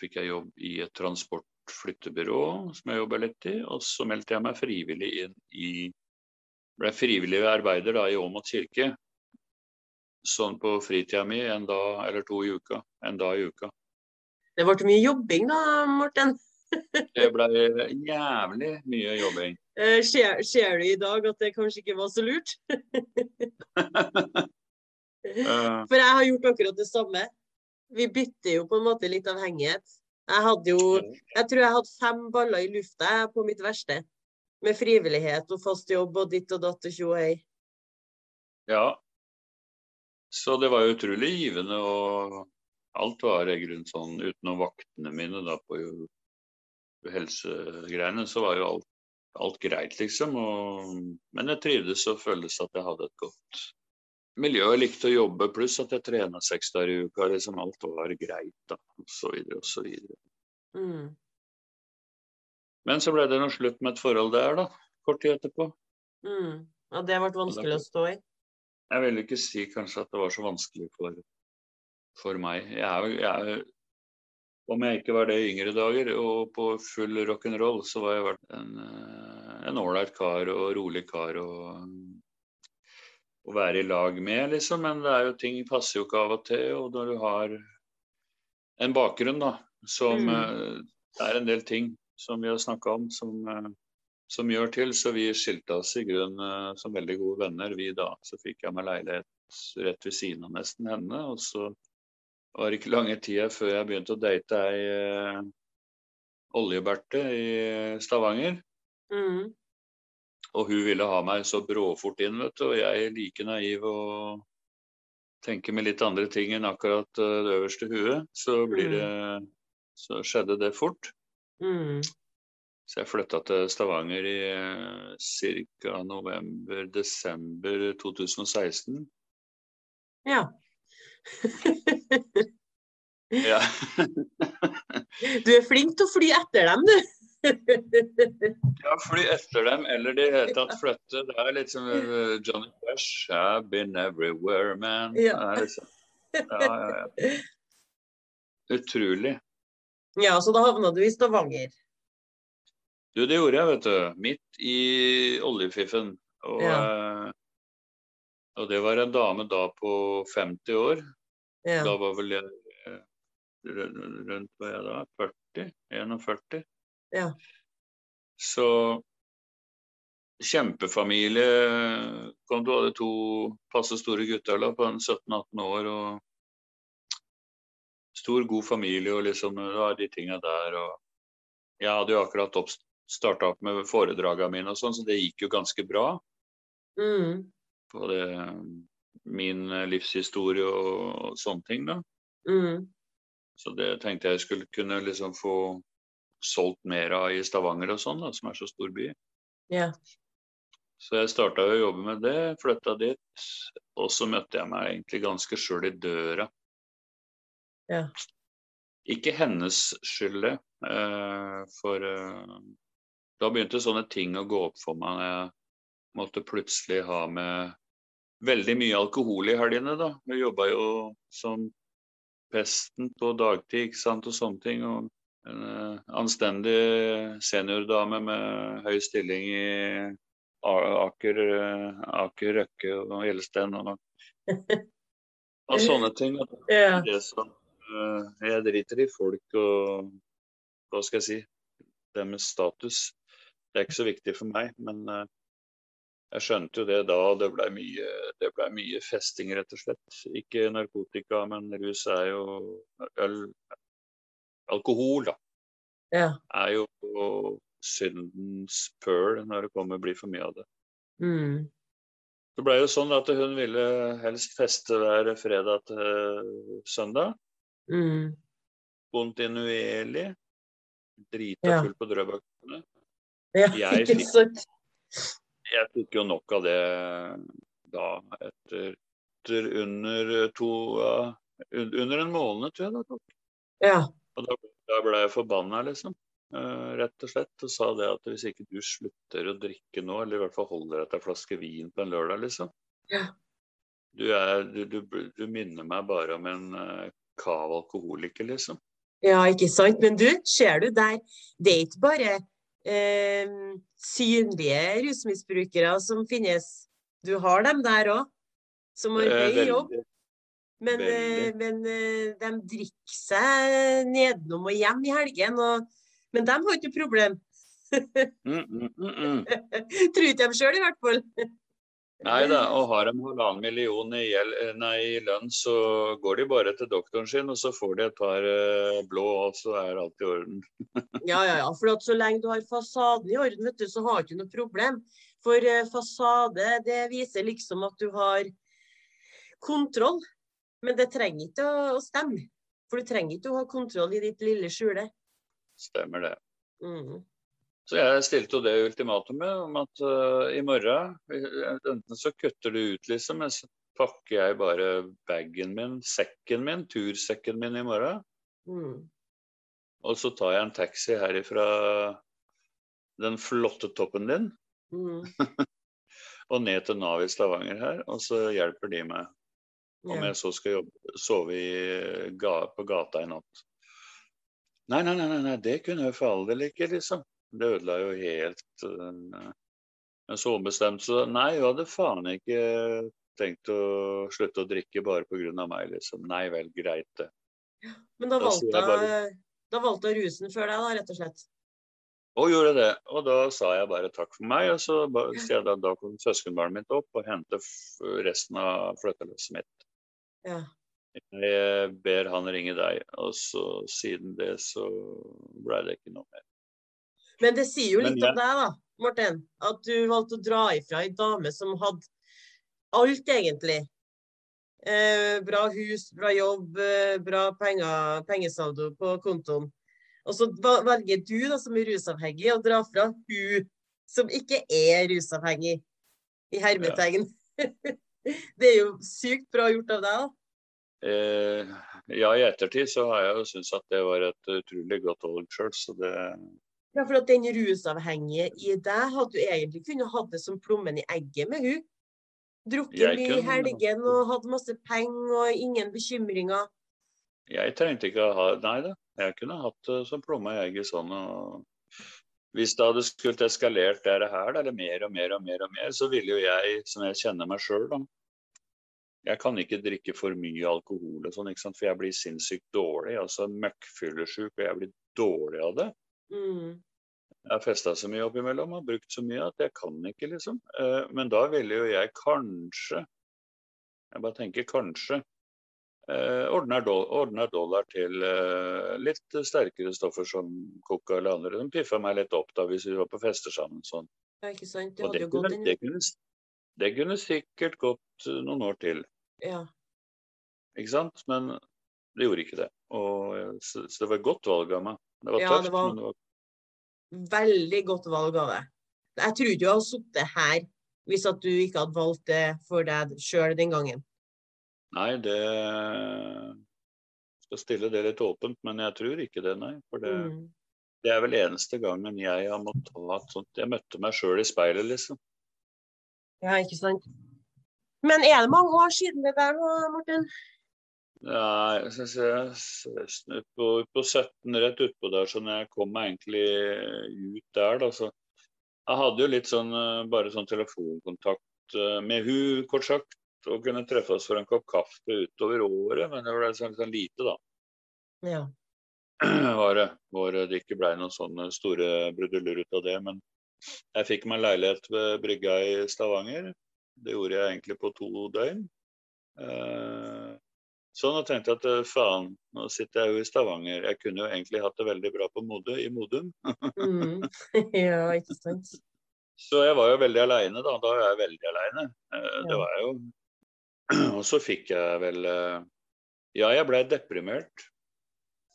S2: Fikk jeg jobb i et transportflyttebyrå som jeg jobba litt i. Og så meldte jeg meg frivillig inn i Ble frivillig arbeider da i Åmot kirke. Sånn på fritida mi en dag eller to i uka. En dag i uka.
S1: Det ble mye jobbing da, Morten.
S2: Det ble jævlig mye jobbing.
S1: Eh, Ser, ser du i dag at det kanskje ikke var så lurt?
S2: Eh,
S1: For jeg har gjort akkurat det samme. Vi bytter jo på en måte litt avhengighet. Jeg hadde jo Jeg tror jeg hadde fem baller i lufta på mitt verste. Med frivillighet og fast jobb og ditt og datt og tjo og hei.
S2: ja. Så det var jo utrolig givende, og alt var i grunnen sånn utenom vaktene mine da på helsegreiene, så var jo alt, alt greit, liksom. Og, men jeg trivdes og føltes at jeg hadde et godt miljø. Jeg likte å jobbe, pluss at jeg trena seks dager i uka. liksom Alt var greit, da. Og så videre og så videre.
S1: Mm.
S2: Men så ble det noe slutt med et forhold der, da. Kort tid etterpå.
S1: Mm. Og det ble vanskelig å stå i.
S2: Jeg vil ikke si kanskje at det var så vanskelig for, for meg. Jeg er, jeg er, om jeg ikke var det i yngre dager og på full rock'n'roll, så var jeg vært en eh, ålreit kar og rolig kar og å være i lag med, liksom. Men det er jo ting passer jo ikke av og til. Og når du har en bakgrunn, da, som
S1: Mm.
S2: eh, Det er en del ting som vi har snakka om, som eh, som gjør til. Så vi skilte oss i grunn som veldig gode venner, vi da. Så fikk jeg meg leilighet rett ved siden av nesten henne. Og så var ikke lange tida før jeg begynte å date ei eh, Olje-Berthe i Stavanger.
S1: Mm.
S2: Og hun ville ha meg så bråfort inn, vet du. Og jeg er like naiv og tenker med litt andre ting enn akkurat eh, det øverste huet. Så blir det Så skjedde det fort.
S1: Mm.
S2: Så jeg flytta til Stavanger i eh, ca. november-desember 2016.
S1: Ja.
S2: Ja.
S1: Du er flink til å fly etter dem, du.
S2: ja, fly etter dem, eller de hele tatt flytte. Det er litt som uh, Johnny Cash. I've been everywhere, man.
S1: Ja.
S2: Liksom, ja, ja, ja. Utrolig.
S1: Ja, så da havna du i Stavanger.
S2: Du, det gjorde jeg, vet du. Midt i oljefiffen. Og, eh, og det var en dame da på 50 år.
S1: Ja.
S2: Da var vel jeg eh, rundt, hva jeg da? 40? 41?
S1: Ja.
S2: Så kjempefamilie. Kom du hadde to passe store gutter da, på 17-18 år. og Stor, god familie og liksom ja, de tinga der. og Jeg hadde jo akkurat starta opp med foredraga mine, og sånn, så det gikk jo ganske bra.
S1: Mm.
S2: På det, min livshistorie og, sånne ting. da.
S1: Mm.
S2: Så det tenkte jeg skulle kunne liksom få solgt mer av i Stavanger og sånn, da, som er så stor by.
S1: Ja.
S2: Så jeg starta å jobbe med det, flytta dit. Og så møtte jeg meg egentlig ganske sjøl i døra.
S1: Ja.
S2: Ikke hennes skyld, det. Eh, for eh, da begynte sånne ting å gå opp for meg når jeg måtte plutselig ha med veldig mye alkohol i helgene, da. Vi jobba jo som pesten på dagtid, ikke sant, og sånne ting. og en uh, anstendig seniordame med høy stilling i Aker, eh, Aker Røkke og Gjelsten og, og sånne ting.
S1: Ja.
S2: Det som uh, Jeg driter i folk og hva skal jeg si deres status. Det er ikke så viktig for meg, men eh, jeg skjønte jo det da. Det blei mye, det ble mye festing, rett og slett. Ikke narkotika, men rus er jo øl. Alkohol, da
S1: Ja.
S2: er jo syndens pøl når det kommer blir for mye av det.
S1: Mm.
S2: Det ble jo sånn at hun ville helst feste hver fredag til søndag.
S1: Mm.
S2: Kontinuerlig. Drita
S1: Ja.
S2: full på drøbakene.
S1: Ja,
S2: Jeg
S1: ikke
S2: fikk-? Jeg fikk jo nok av det da etter, etter under to uh, Under en måned, tror jeg det tok.
S1: Ja.
S2: Og da, da ble jeg forbanna, liksom. Uh, rett og slett. Og sa det at hvis ikke du slutter å drikke nå, eller i hvert fall holder deg til en flaske vin på en lørdag, liksom
S1: Ja.
S2: Du, er, du, du, du minner meg bare om en uh, kav alkoholiker, liksom.
S1: Ja, ikke sant. Men du, ser du der, det er ikke bare eh, synlige rusmisbrukere som finnes. Du har dem der òg, som har
S2: Eh,
S1: høy jobb. Men, eh, men eh, de drikker seg nedenom og hjem i helgen. Og, men de har ikke problem.
S2: Mm, mm, mm, mm.
S1: Tror ikke de sjøl, i hvert fall.
S2: Nei da, og har de halvannen million i, eh, i lønn, så går de bare til doktoren sin, og så får de et par eh, blå, og så er alt i orden.
S1: Ja, ja, ja. For så lenge du har fasaden i orden, vet du, så har du ikke noe problem. For eh, fasade, det viser liksom at du har kontroll. Men det trenger ikke å stemme. For du trenger ikke å ha kontroll i ditt lille skjule.
S2: Stemmer det.
S1: Mm.
S2: Så jeg stilte jo det ultimatumet om at uh, i morgen eh, enten så kutter du ut, liksom, men så pakker jeg bare bagen min, sekken min, tursekken min i morgen.
S1: Mm.
S2: Og så tar jeg en taxi herifra den flotte toppen din
S1: Mm.
S2: og ned til Nav i Stavanger her, og så hjelper de meg. Om
S1: yeah.
S2: jeg så skal jobbe, sove i, ga, på gata i natt. Nei, nei, nei, nei, nei, det kunne jeg for all del ikke, liksom. Det ødela jo helt en Jeg så ombestemt, så nei, jeg hadde faen ikke tenkt å slutte å drikke bare pga. meg, liksom. Nei vel, greit det.
S1: Men da valgte
S2: jeg bare-
S1: rusen før deg, da, rett og slett.
S2: Og gjorde det. Og da sa jeg bare takk for meg, og så sier jeg da, da kom søskenbarnet mitt opp og hente resten av flytteløset mitt.
S1: Ja.
S2: Jeg ber han ringe deg, og så siden det så ble det ikke noe mer.
S1: Men det sier jo
S2: Men
S1: litt om deg, da, Morten. At du valgte å dra ifra ei dame som hadde alt, egentlig. Eh, bra hus, bra jobb, eh, bra penger, pengesaldo på kontoen. Og så velger du, da, som er rusavhengig, å dra fra hun som ikke er rusavhengig, i hermetegn. det er jo sykt bra gjort av deg, da.
S2: Eh, ja, i ettertid så har jeg jo syntes at det var et utrolig godt valg sjøl, så det
S1: Ja, for at den rusavhengige i deg hadde du egentlig kunnet hatt det som plommen i egget med hun. Drukket mye i helgen og hatt masse penger og ingen bekymringer.
S2: Jeg trengte ikke å ha Nei da, jeg kunne hatt det som plomme i egget sånn. og Hvis det hadde skulle eskalert det her, eller mer og mer og mer, og mer, så ville jo jeg, som jeg kjenner meg sjøl, da Jeg kan ikke drikke for mye alkohol og sånn, for jeg blir sinnssykt dårlig. altså Møkkfyllesyk, og jeg blir dårlig av det.
S1: Mm.
S2: Jeg har festa så mye oppimellom og brukt så mye at jeg kan ikke, liksom. Eh, Men da ville jo jeg kanskje Jeg bare tenker kanskje. Eh, ordner, dollar til eh, litt sterkere stoffer som coca eller andre. De piffa meg litt opp da hvis vi var på fester sammen. sånn.
S1: Ja, ikke sant? Det
S2: det kunne, det, kunne, det kunne sikkert gått noen år til,
S1: Ja.
S2: ikke sant? Men det gjorde ikke det. Og, så, så det var et godt valg av meg. Det var
S1: Ja,
S2: tøft,
S1: var-
S2: men det var
S1: Veldig godt valg av deg. Jeg tror du hadde sittet her hvis at du ikke hadde valgt det for deg sjøl den gangen.
S2: Nei, det skal stille det litt åpent, men jeg tror ikke det, nei. For det,
S1: Mm.
S2: det er vel eneste gangen jeg har måttet ha et sånt Jeg møtte meg sjøl i speilet, liksom.
S1: Ja, ikke sant. Men er det mange år siden det der Morten? Martin?
S2: Ja, jeg synes jeg s- på, på 17, rett utpå der, så når jeg kom meg egentlig ut der, da, så Jeg hadde jo litt sånn eh, bare sånn telefonkontakt eh, med hun, kort sagt. Og kunne treffes for en kopp kaffe utover året, men det ble sånn, sånn lite, da.
S1: Ja.
S2: var det, hvor det ikke ble noen sånne store brudeller ut av det. Men jeg fikk meg leilighet ved brygga i Stavanger. Det gjorde jeg egentlig på to døgn. Eh, sånn nå tenkte jeg at eh, faen, nå sitter jeg jo i Stavanger. Jeg kunne jo egentlig hatt det veldig bra på Mode, i Modum.
S1: Mm. ja, ikke sant.
S2: Så jeg var jo veldig aleine da. Da var jeg veldig aleine.
S1: Ja.
S2: Det var jeg jo. Og så fikk jeg vel eh, Ja, jeg blei deprimert.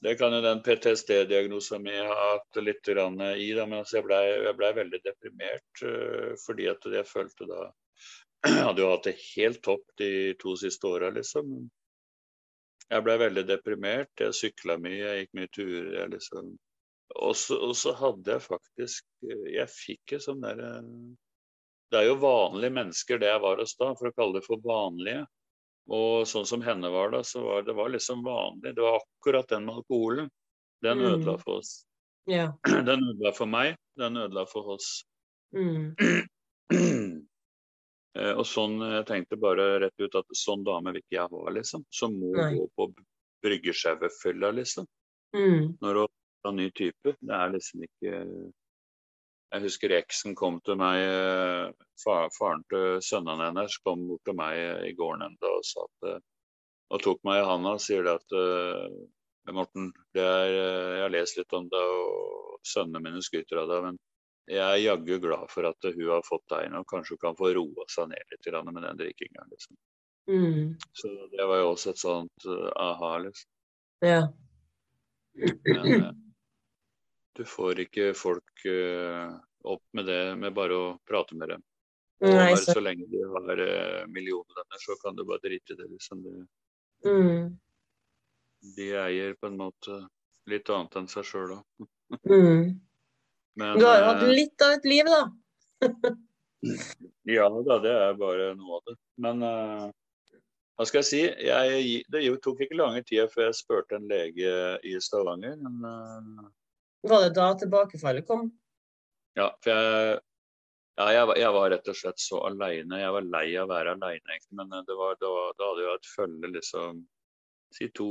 S2: Det kan jo den PTSD-diagnosen min ha hatt litt i, da, men altså jeg blei ble veldig deprimert eh, fordi at jeg følte da Jeg hadde jo hatt det helt topp de to siste åra, liksom. Jeg ble veldig deprimert. Jeg sykla mye, jeg gikk mye turer. Liksom og så, og så hadde jeg faktisk eh, Jeg fikk et sånn derre Det er jo vanlige mennesker det jeg var hos da, for å kalle det for vanlige. Og sånn som henne var da, så var det var liksom vanlig. Det var akkurat den med alkoholen. Den
S1: Mm.
S2: ødela for oss.
S1: Yeah.
S2: Den ødela for meg, den ødela for oss.
S1: Mm.
S2: Eh, og sånn, jeg tenkte bare rett ut at sånn dame vil ikke jeg ha, liksom. Som må
S1: Nei.
S2: gå på bryggesjauefylla, liksom.
S1: Mm.
S2: Når hun er en ny type. Det er liksom ikke Jeg husker eksen kom til meg, eh, far, faren til sønnene hennes kom bort til meg i gården enda og sa at eh, og tok meg i handa og sier det at eh, Morten, det er, eh, jeg har lest litt om det, og sønnene mine skryter av deg. men jeg er jaggu glad for at hun har fått deg nå. Kanskje hun kan få roa seg ned litt med den drikkinga. Liksom.
S1: Mm.
S2: Så det var jo også et sånt uh, aha, liksom.
S1: Ja.
S2: Men eh, du får ikke folk uh, opp med det med bare å prate med dem.
S1: Nei, så
S2: så lenge de har uh, millionlønner, så kan du bare drite i det. Liksom. Du,
S1: mm.
S2: de eier på en måte litt annet enn seg sjøl òg. Men
S1: Du har jo hatt
S2: eh,
S1: litt av et liv, da.
S2: ja da, det er bare noe av det. Men uh, hva skal jeg si? Jeg, det tok ikke lange tida før jeg spurte en lege i Stavanger. Men uh...
S1: Var det da tilbakefallet kom?
S2: Ja, for jeg, ja, jeg, var, jeg var rett og slett så aleine. Jeg var lei av å være aleine. Men var, det var, da hadde jeg et følge liksom Si to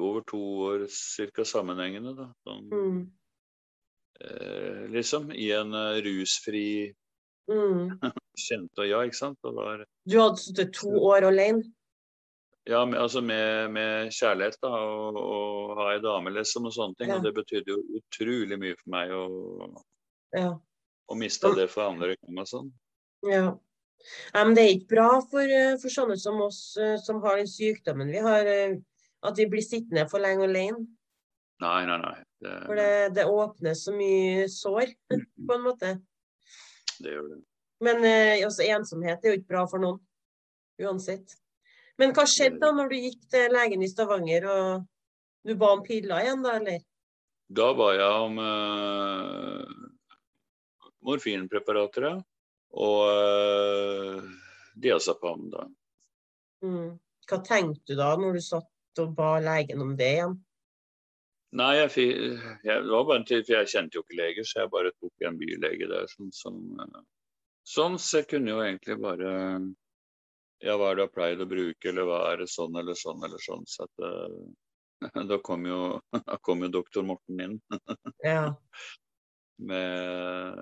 S2: over to år cirka sammenhengende, da. Sånn,
S1: Mm.
S2: Eh, liksom i en eh, rusfri
S1: Mm.
S2: kjente og ja, ikke sant. Var,
S1: Du hadde sittet to år alene?
S2: ja, med, altså med, med kjærlighet da, og, og ha ei dame, liksom, og sånne ting.
S1: Ja.
S2: Og det betydde jo utrolig mye for meg å,
S1: Ja.
S2: å miste det for andre gang og sånn.
S1: ja. Nei, men det er ikke bra for, eh, for sånne som oss eh, som har den sykdommen vi har, at vi blir sittende for lenge alene.
S2: Nei, nei, nei. Det,
S1: For det, det åpner så mye sår, på en måte.
S2: det gjør det.
S1: Men eh, også ensomhet er jo ikke bra for noen. Uansett. Men hva skjedde da når du gikk til legen i Stavanger og du ba om piller igjen, da, eller?
S2: Da ba jeg om eh, morfinpreparater og eh, diazepam. da.
S1: Mm. Hva tenkte du da når du satt og ba legen om det igjen?
S2: Nei, jeg, jeg, det var bare en tid, for jeg kjente jo ikke leger, så jeg bare tok en bylege der. Sånn, som, sånn, så jeg kunne jo egentlig bare Ja, hva er det du har pleid å bruke, eller hva er det sånn eller sånn eller sånn. Så at, uh, da kom jo, kom jo doktor Morten inn.
S1: ja.
S2: Med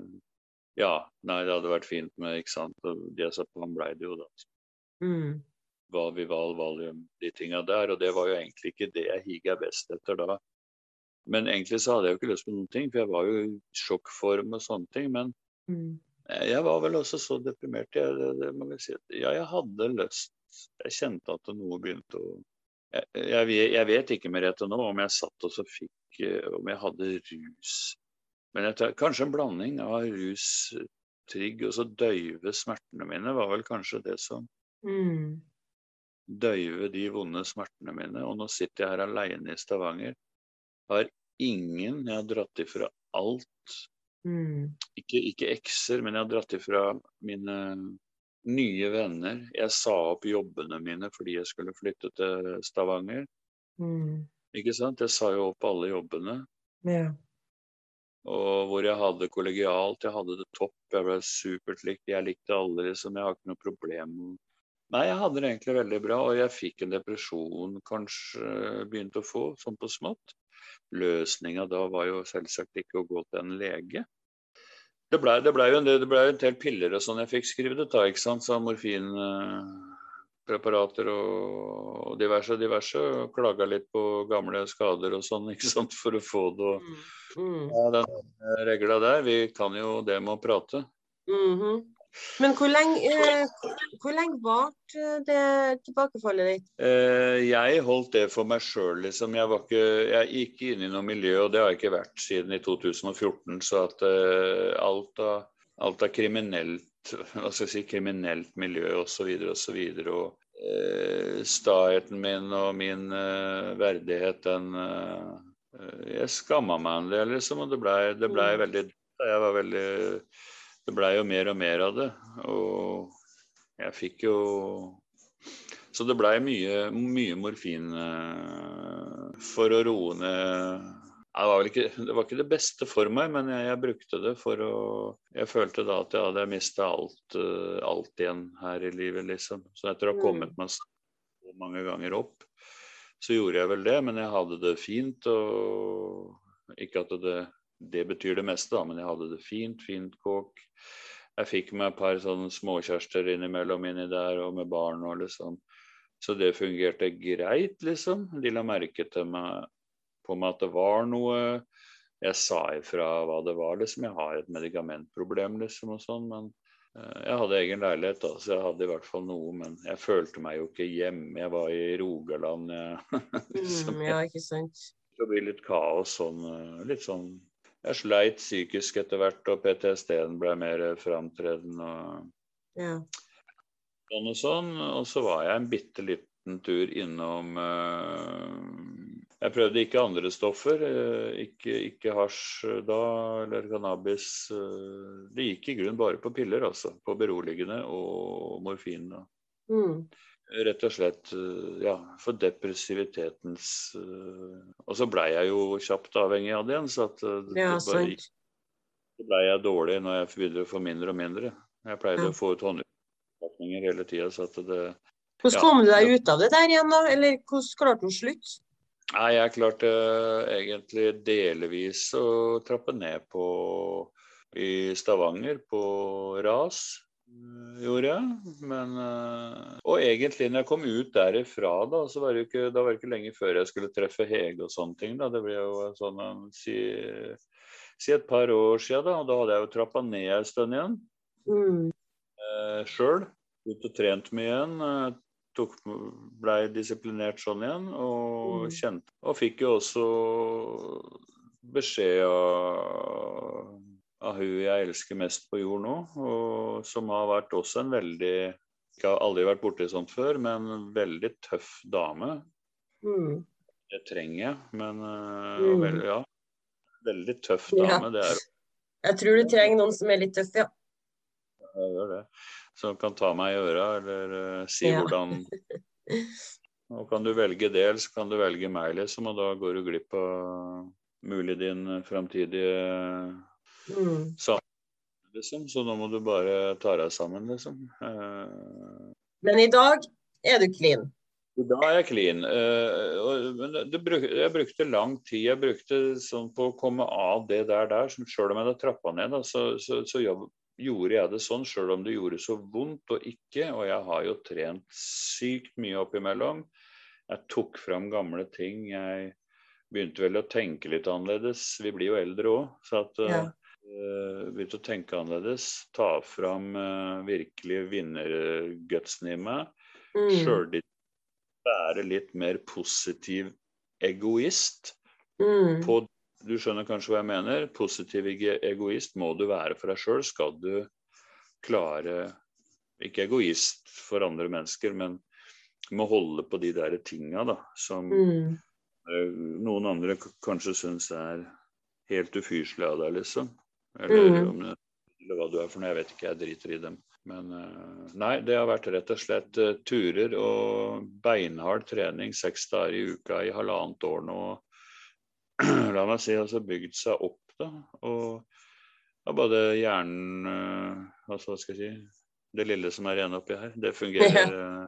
S2: Ja, nei, det hadde vært fint med, ikke sant. Og han blei det jo, da.
S1: Mm.
S2: Valvival, valium, de tinga der. Og det var jo egentlig ikke det jeg higa best etter da. Men egentlig så hadde jeg jo ikke lyst på noen ting, for jeg var jo i sjokkform og sånne ting. Men mm. jeg var vel også så deprimert. Jeg, det, det må jeg si. Ja, jeg hadde lyst. Jeg kjente at noe begynte å jeg, jeg, jeg vet ikke Merete nå om jeg satt og så fikk eh, Om jeg hadde rus. Men jeg kanskje en blanding av rus, trygg og så døyve smertene mine var vel kanskje det som mm. Døyve de vonde smertene mine. Og nå sitter jeg her aleine i Stavanger har ingen Jeg har dratt ifra alt. Mm. Ikke, ikke ekser, men jeg har dratt ifra mine nye venner. Jeg sa opp jobbene mine fordi jeg skulle flytte til Stavanger. Mm. Ikke sant? Jeg sa jo opp alle jobbene.
S1: Ja.
S2: Og hvor jeg hadde kollegialt, jeg hadde det topp, jeg ble supert likt. Jeg likte alle, liksom. Jeg har ikke noe problem. Nei, jeg hadde det egentlig veldig bra, og jeg fikk en depresjon kanskje begynte å få, sånn på smått. Løsninga da var jo selvsagt ikke å gå til en lege. Det blei ble jo en, det ble en del piller og sånn jeg fikk skrevet ut, ikke sant. Så morfinpreparater og, og diverse diverse. Og klaga litt på gamle skader og sånn, ikke sant, for å få det. Og, mm. mm. ja, den regla der. Vi kan jo det med å prate.
S1: Mm -hmm. Men hvor lenge, eh, hvor lenge varte det tilbakefallet ditt?
S2: Eh, jeg holdt det for meg sjøl, liksom. Jeg, var ikke, jeg gikk inn i noe miljø, og det har jeg ikke vært siden i 2014. Så at eh, alt, av, alt av kriminelt, hva skal jeg si, kriminelt miljø osv. osv. Og, og eh, staheten min og min eh, verdighet, den eh, Jeg skamma meg en del, liksom. Og det blei ble mm. veldig Jeg var veldig det blei jo mer og mer av det. Og jeg fikk jo Så det blei mye, mye, morfin uh, for å roe ned det var, ikke, det var ikke det beste for meg, men jeg, jeg, brukte det for å Jeg følte da at jeg hadde mista alt, uh, alt igjen her i livet, liksom. Så etter å ha kommet mm. meg så mange ganger opp, så gjorde jeg vel det. Men jeg hadde det fint, og ikke at det det betyr det meste, da, men jeg hadde det fint. Fint kåk. Jeg fikk meg et par sånne småkjærester innimellom inni der, og med barn og liksom. Så det fungerte greit, liksom. De la merke til meg på meg at det var noe. Jeg sa ifra hva det var, liksom. Jeg har et medikamentproblem, liksom, og sånn. Men uh, jeg hadde egen leilighet, da, så jeg hadde i hvert fall noe. Men jeg følte meg jo ikke hjemme. Jeg var i Rogaland. Jeg,
S1: liksom, mm, ja, ikke sant.
S2: Det blir litt kaos sånn. Eh, litt sånn jeg sleit psykisk etter hvert, og PTSD-en ble mer framtredende. Og,
S1: ja.
S2: sånn og sånn. Og så var jeg en bitte liten tur innom uh, Jeg prøvde ikke andre stoffer. Uh, ikke, ikke hasj da, eller cannabis. Uh, det gikk i grunnen bare på piller, altså. På beroligende og morfin. Da.
S1: Mm.
S2: Rett og slett eh, ja, for depressivitetens uh, Og så blei jeg jo kjapt avhengig av det igjen, så at det,
S1: ja, det, bare,
S2: så blei jeg dårlig når jeg begynte å få mindre og mindre. Jeg pleide ja. å få ut håndutpakninger hele tida, så at det
S1: Hvordan kom du deg ut av det der igjen, da? Eller hvordan klarte du å slutte?
S2: Nei, jeg klarte egentlig delvis å trappe ned på i Stavanger, på ras gjorde jeg. Men, eh, og egentlig når jeg kom ut derifra, da, så var det ikke, det var ikke lenge før jeg skulle treffe Hege og sånne ting. da, Det ble jo sånn si, si et par år siden, da, og da hadde jeg jo trappa ned en stund igjen.
S1: Mm.
S2: Eh, Sjøl. Ut og trent mye igjen. Eh, tok, ble disiplinert sånn igjen, og mm. kjente Og fikk jo også beskjed av av hun jeg elsker mest på jord nå, og som har vært også en veldig Jeg har aldri vært borti sånt før, men en veldig tøff dame.
S1: Mm.
S2: Det trenger jeg, men uh,
S1: Mm.
S2: vel, ja. Veldig tøff
S1: Ja.
S2: dame. Det er
S1: Jeg tror du trenger noen som er litt tøff, ja.
S2: jeg gjør det. Som kan ta meg i øra eller uh, si
S1: Ja.
S2: hvordan Og kan du velge det, eller så kan du velge meg, liksom. Og da går du glipp av mulig din framtidige
S1: Mm.
S2: samfunn, liksom. Så nå må du bare ta deg sammen, liksom. Uh...
S1: Men i dag er du clean.
S2: I dag er jeg clean. Uh, og- men det, det jeg brukte lang tid. Jeg brukte sånn på å komme av det der, der som selv om jeg hadde trappa ned, da, så, så, så jobb, gjorde jeg det sånn selv om det gjorde så vondt og ikke. Og jeg har jo trent sykt mye oppimellom. Jeg tok fram gamle ting. Jeg begynte vel å tenke litt annerledes. Vi blir jo eldre òg, så at eh,
S1: Ja.
S2: Eh, begynte å tenke annerledes. Ta fram uh, virkelig vinnergutsen i meg
S1: Mm.
S2: sjøldisiplin, være litt mer positiv egoist.
S1: Mm.
S2: På, du skjønner kanskje hva jeg mener? Positiv egoist må du være for deg sjøl. Skal du klare Ikke egoist for andre mennesker, men må holde på de der tinga da, som
S1: Mm.
S2: eh, noen andre kanskje syns er helt ufyselig av deg, liksom. Eller,
S1: Mm.
S2: om, det- eller hva du er for noe. Jeg vet ikke, jeg driter i dem. Men eh, nei, det har vært rett og slett eh, turer og beinhard trening seks dager i uka i halvannet år nå. La meg si altså bygd seg opp, da. Og ja, både hjernen altså, Hva skal jeg si Det lille som er igjen oppi her, det fungerer. Ja.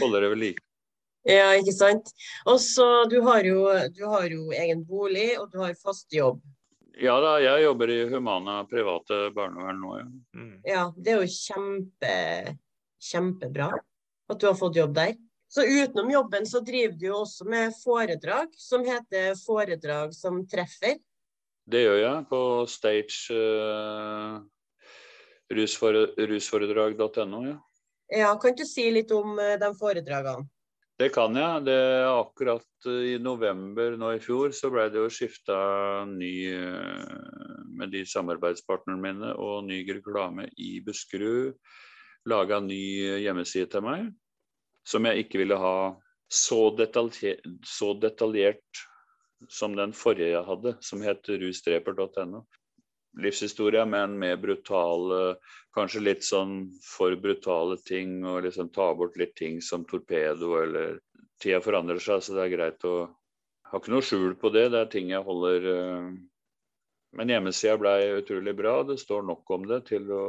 S2: holder det ved like.
S1: Ja, ikke sant. Og så du du har jo egen bolig, og du har fast jobb.
S2: Ja da, jeg jobber i Humana private barnevern nå, ja. Mm.
S1: Ja, det er jo kjempe, kjempebra at du har fått jobb der. Så utenom jobben så driver du jo også med foredrag som heter 'Foredrag som treffer'.
S2: Det gjør jeg på stage uh, rusfore, rusforedrag.no. Ja.
S1: Ja, kan du si litt om uh, de foredragene?
S2: Det kan jeg. Det akkurat eh, i november nå i fjor så ble det jo skifta ny eh, med de samarbeidspartnerne mine og ny reklame i Buskerud. Laga ny hjemmeside til meg som jeg ikke ville ha så, detalje, så detaljert som den forrige jeg hadde, som het rusdreper.no. Livshistorie, men med brutale Kanskje litt sånn for brutale ting, og liksom ta bort litt ting som torpedo eller Tida forandrer seg, så det er greit å ha ikke noe skjul på det. Det er ting jeg holder eh, Men hjemmesida blei utrolig bra. Det står nok om det til å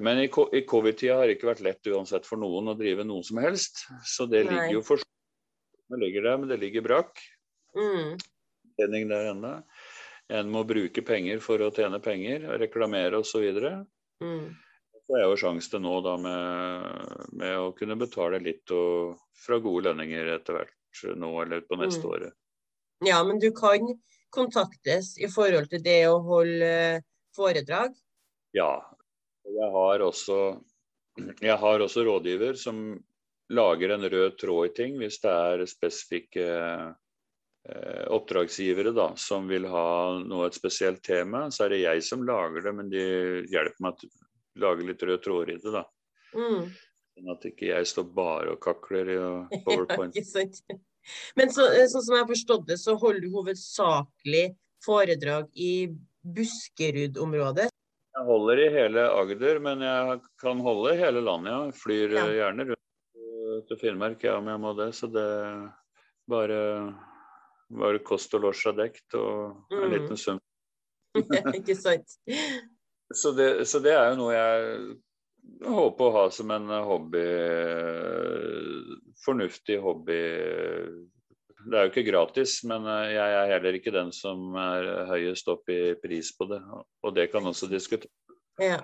S2: men i i covid-tida har det ikke vært lett uansett for noen å drive noe som helst. Så det ligger jo for Det ligger der, men det ligger brakk.
S1: Mm.
S2: Der ennå. En må bruke penger for å tjene penger, reklamere osv.
S1: Mm.
S2: Så er jo sjanse til nå da med, med å kunne betale litt og, fra gode lønninger etter hvert nå eller på neste
S1: Mm.
S2: året.
S1: Ja, men du kan kontaktes i forhold til det å holde eh, foredrag.
S2: Ja. Jeg har også, jeg har også rådgiver som lager en rød tråd i ting hvis det er spesifikke oppdragsgivere da, som vil ha noe et spesielt tema. Så er det jeg som lager det, men de hjelper meg å lage litt rød tråd i det. da.
S1: Mm.
S2: Sånn at ikke jeg står bare og kakler i uh,
S1: Ja,
S2: powerpoint.
S1: sant. Men så, eh, sånn som jeg har forstått det, så holder du hovedsakelig foredrag i Buskerud-området.
S2: Jeg holder i hele Agder, men jeg kan holde i hele landet. Ja. Flyr
S1: Ja.
S2: eh, gjerne rundt til Finnmark ja, om jeg må det. Så det bare, bare kost og losj er dekt og en
S1: Mm.
S2: liten sum.
S1: ikke sant?
S2: Så det, så det er jo noe jeg håper å ha som en hobby. Fornuftig hobby. Det er jo ikke gratis, men eh, jeg er heller ikke den som er høyest opp i pris på det. Og det kan også diskuteres.
S1: Ja.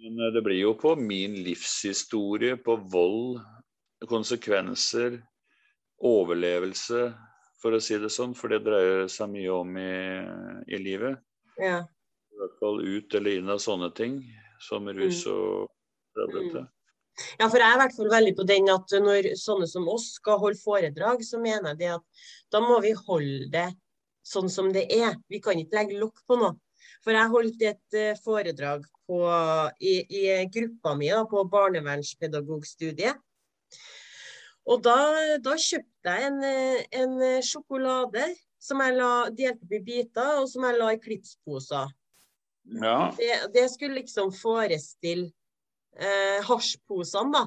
S2: Men eh, det blir jo på min livshistorie, på vold, konsekvenser, overlevelse, for å si det sånn. For det dreier seg mye om i, i livet.
S1: ja.
S2: I hvert fall ut eller inn av sånne ting, som rus og dette.
S1: Ja, for jeg er i hvert fall veldig på den at når sånne som oss skal holde foredrag, så mener jeg det at da må vi holde det sånn som det er. Vi kan ikke legge lokk på noe. For jeg holdt et eh, foredrag på, i, i gruppa mi da, på barnevernspedagogstudiet. Og da, da kjøpte jeg en, en, sjokolade som jeg la, delte opp i biter, og som jeg la i klipsposer.
S2: Ja.
S1: Det, det, skulle liksom forestille eh, hasjposene, da.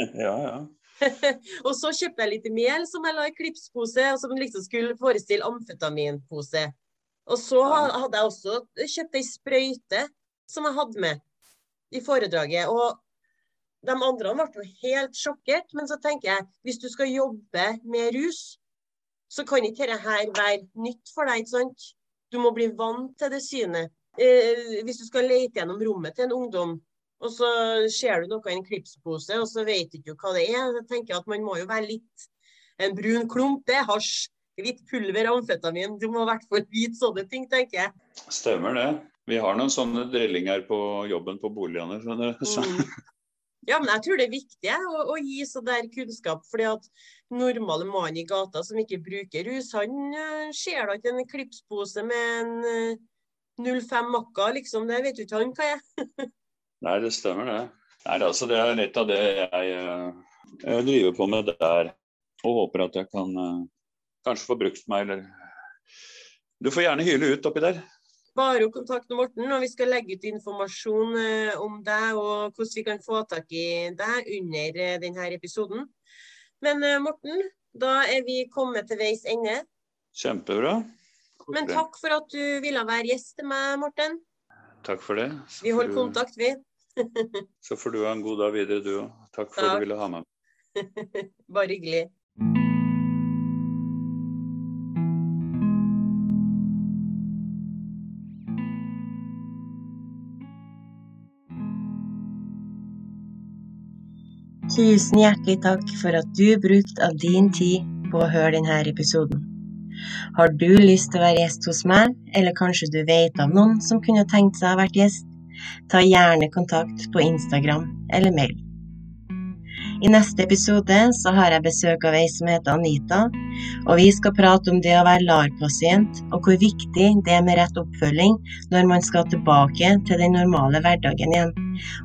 S2: Ja, ja.
S1: og så kjøpte jeg litt mel som jeg la i klipspose, og som liksom skulle forestille amfetaminpose. Og så hadde jeg også kjøpt ei sprøyte som jeg hadde med i foredraget. Og de andre ble jo helt sjokkert. Men så tenker jeg, hvis du skal jobbe med rus, så kan ikke dette her være nytt for deg. ikke sant? Du må bli vant til det synet. Eh, hvis du skal lete gjennom rommet til en ungdom, og så ser du noe i en klipspose, og så vet du ikke hva det er, så tenker jeg at man må jo være litt En brun klump, det er hasj. Hvitt pulver, amfetamin. Du må i hvert fall vite sånne ting, tenker jeg.
S2: Stemmer det. Vi har noen sånne drillinger på jobben på boligene. Så. Mm.
S1: Ja, men jeg tror det er viktig å, å gi så der kunnskap. fordi at normale mannen i gata som ikke bruker rus, han uh, ser da ikke en klipspose med en uh, eh, 05 Makka, liksom. Det vet jo ikke han hva er.
S2: Nei, det stemmer det. Nei, altså, det er litt av det jeg, jeg driver på med der. Og håper at jeg kan kanskje få brukt meg, eller Du får gjerne hyle ut oppi der
S1: bare å kontakte Morten, og vi skal legge ut informasjon eh, om deg og hvordan vi kan få tak i deg under eh, denne episoden. Men eh, Morten, da er vi kommet til veis ende.
S2: Kjempebra.
S1: Men takk for at du ville være gjest til meg, Morten.
S2: Takk for det.
S1: Så vi holder du... kontakt, vi.
S2: Så får du ha en god dag videre, du òg. Takk for takk. at du ville ha meg.
S1: Bare hyggelig. Tusen hjertelig takk for at du brukte av din tid på å høre denne episoden. Har du lyst til å være gjest hos meg, eller kanskje du vet av noen som kunne tenkt seg å ha vært gjest, ta gjerne kontakt på Instagram eller mail. I neste episode så har jeg besøk av ei som heter Anita, og vi skal prate om det å være LAR-pasient, og hvor viktig det er med rett oppfølging når man skal tilbake til den normale hverdagen igjen.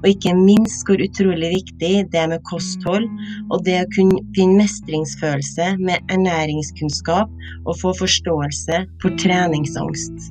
S1: Og ikke minst hvor utrolig viktig det er med kosthold, og det å kunne finne mestringsfølelse med ernæringskunnskap og få forståelse for treningsangst.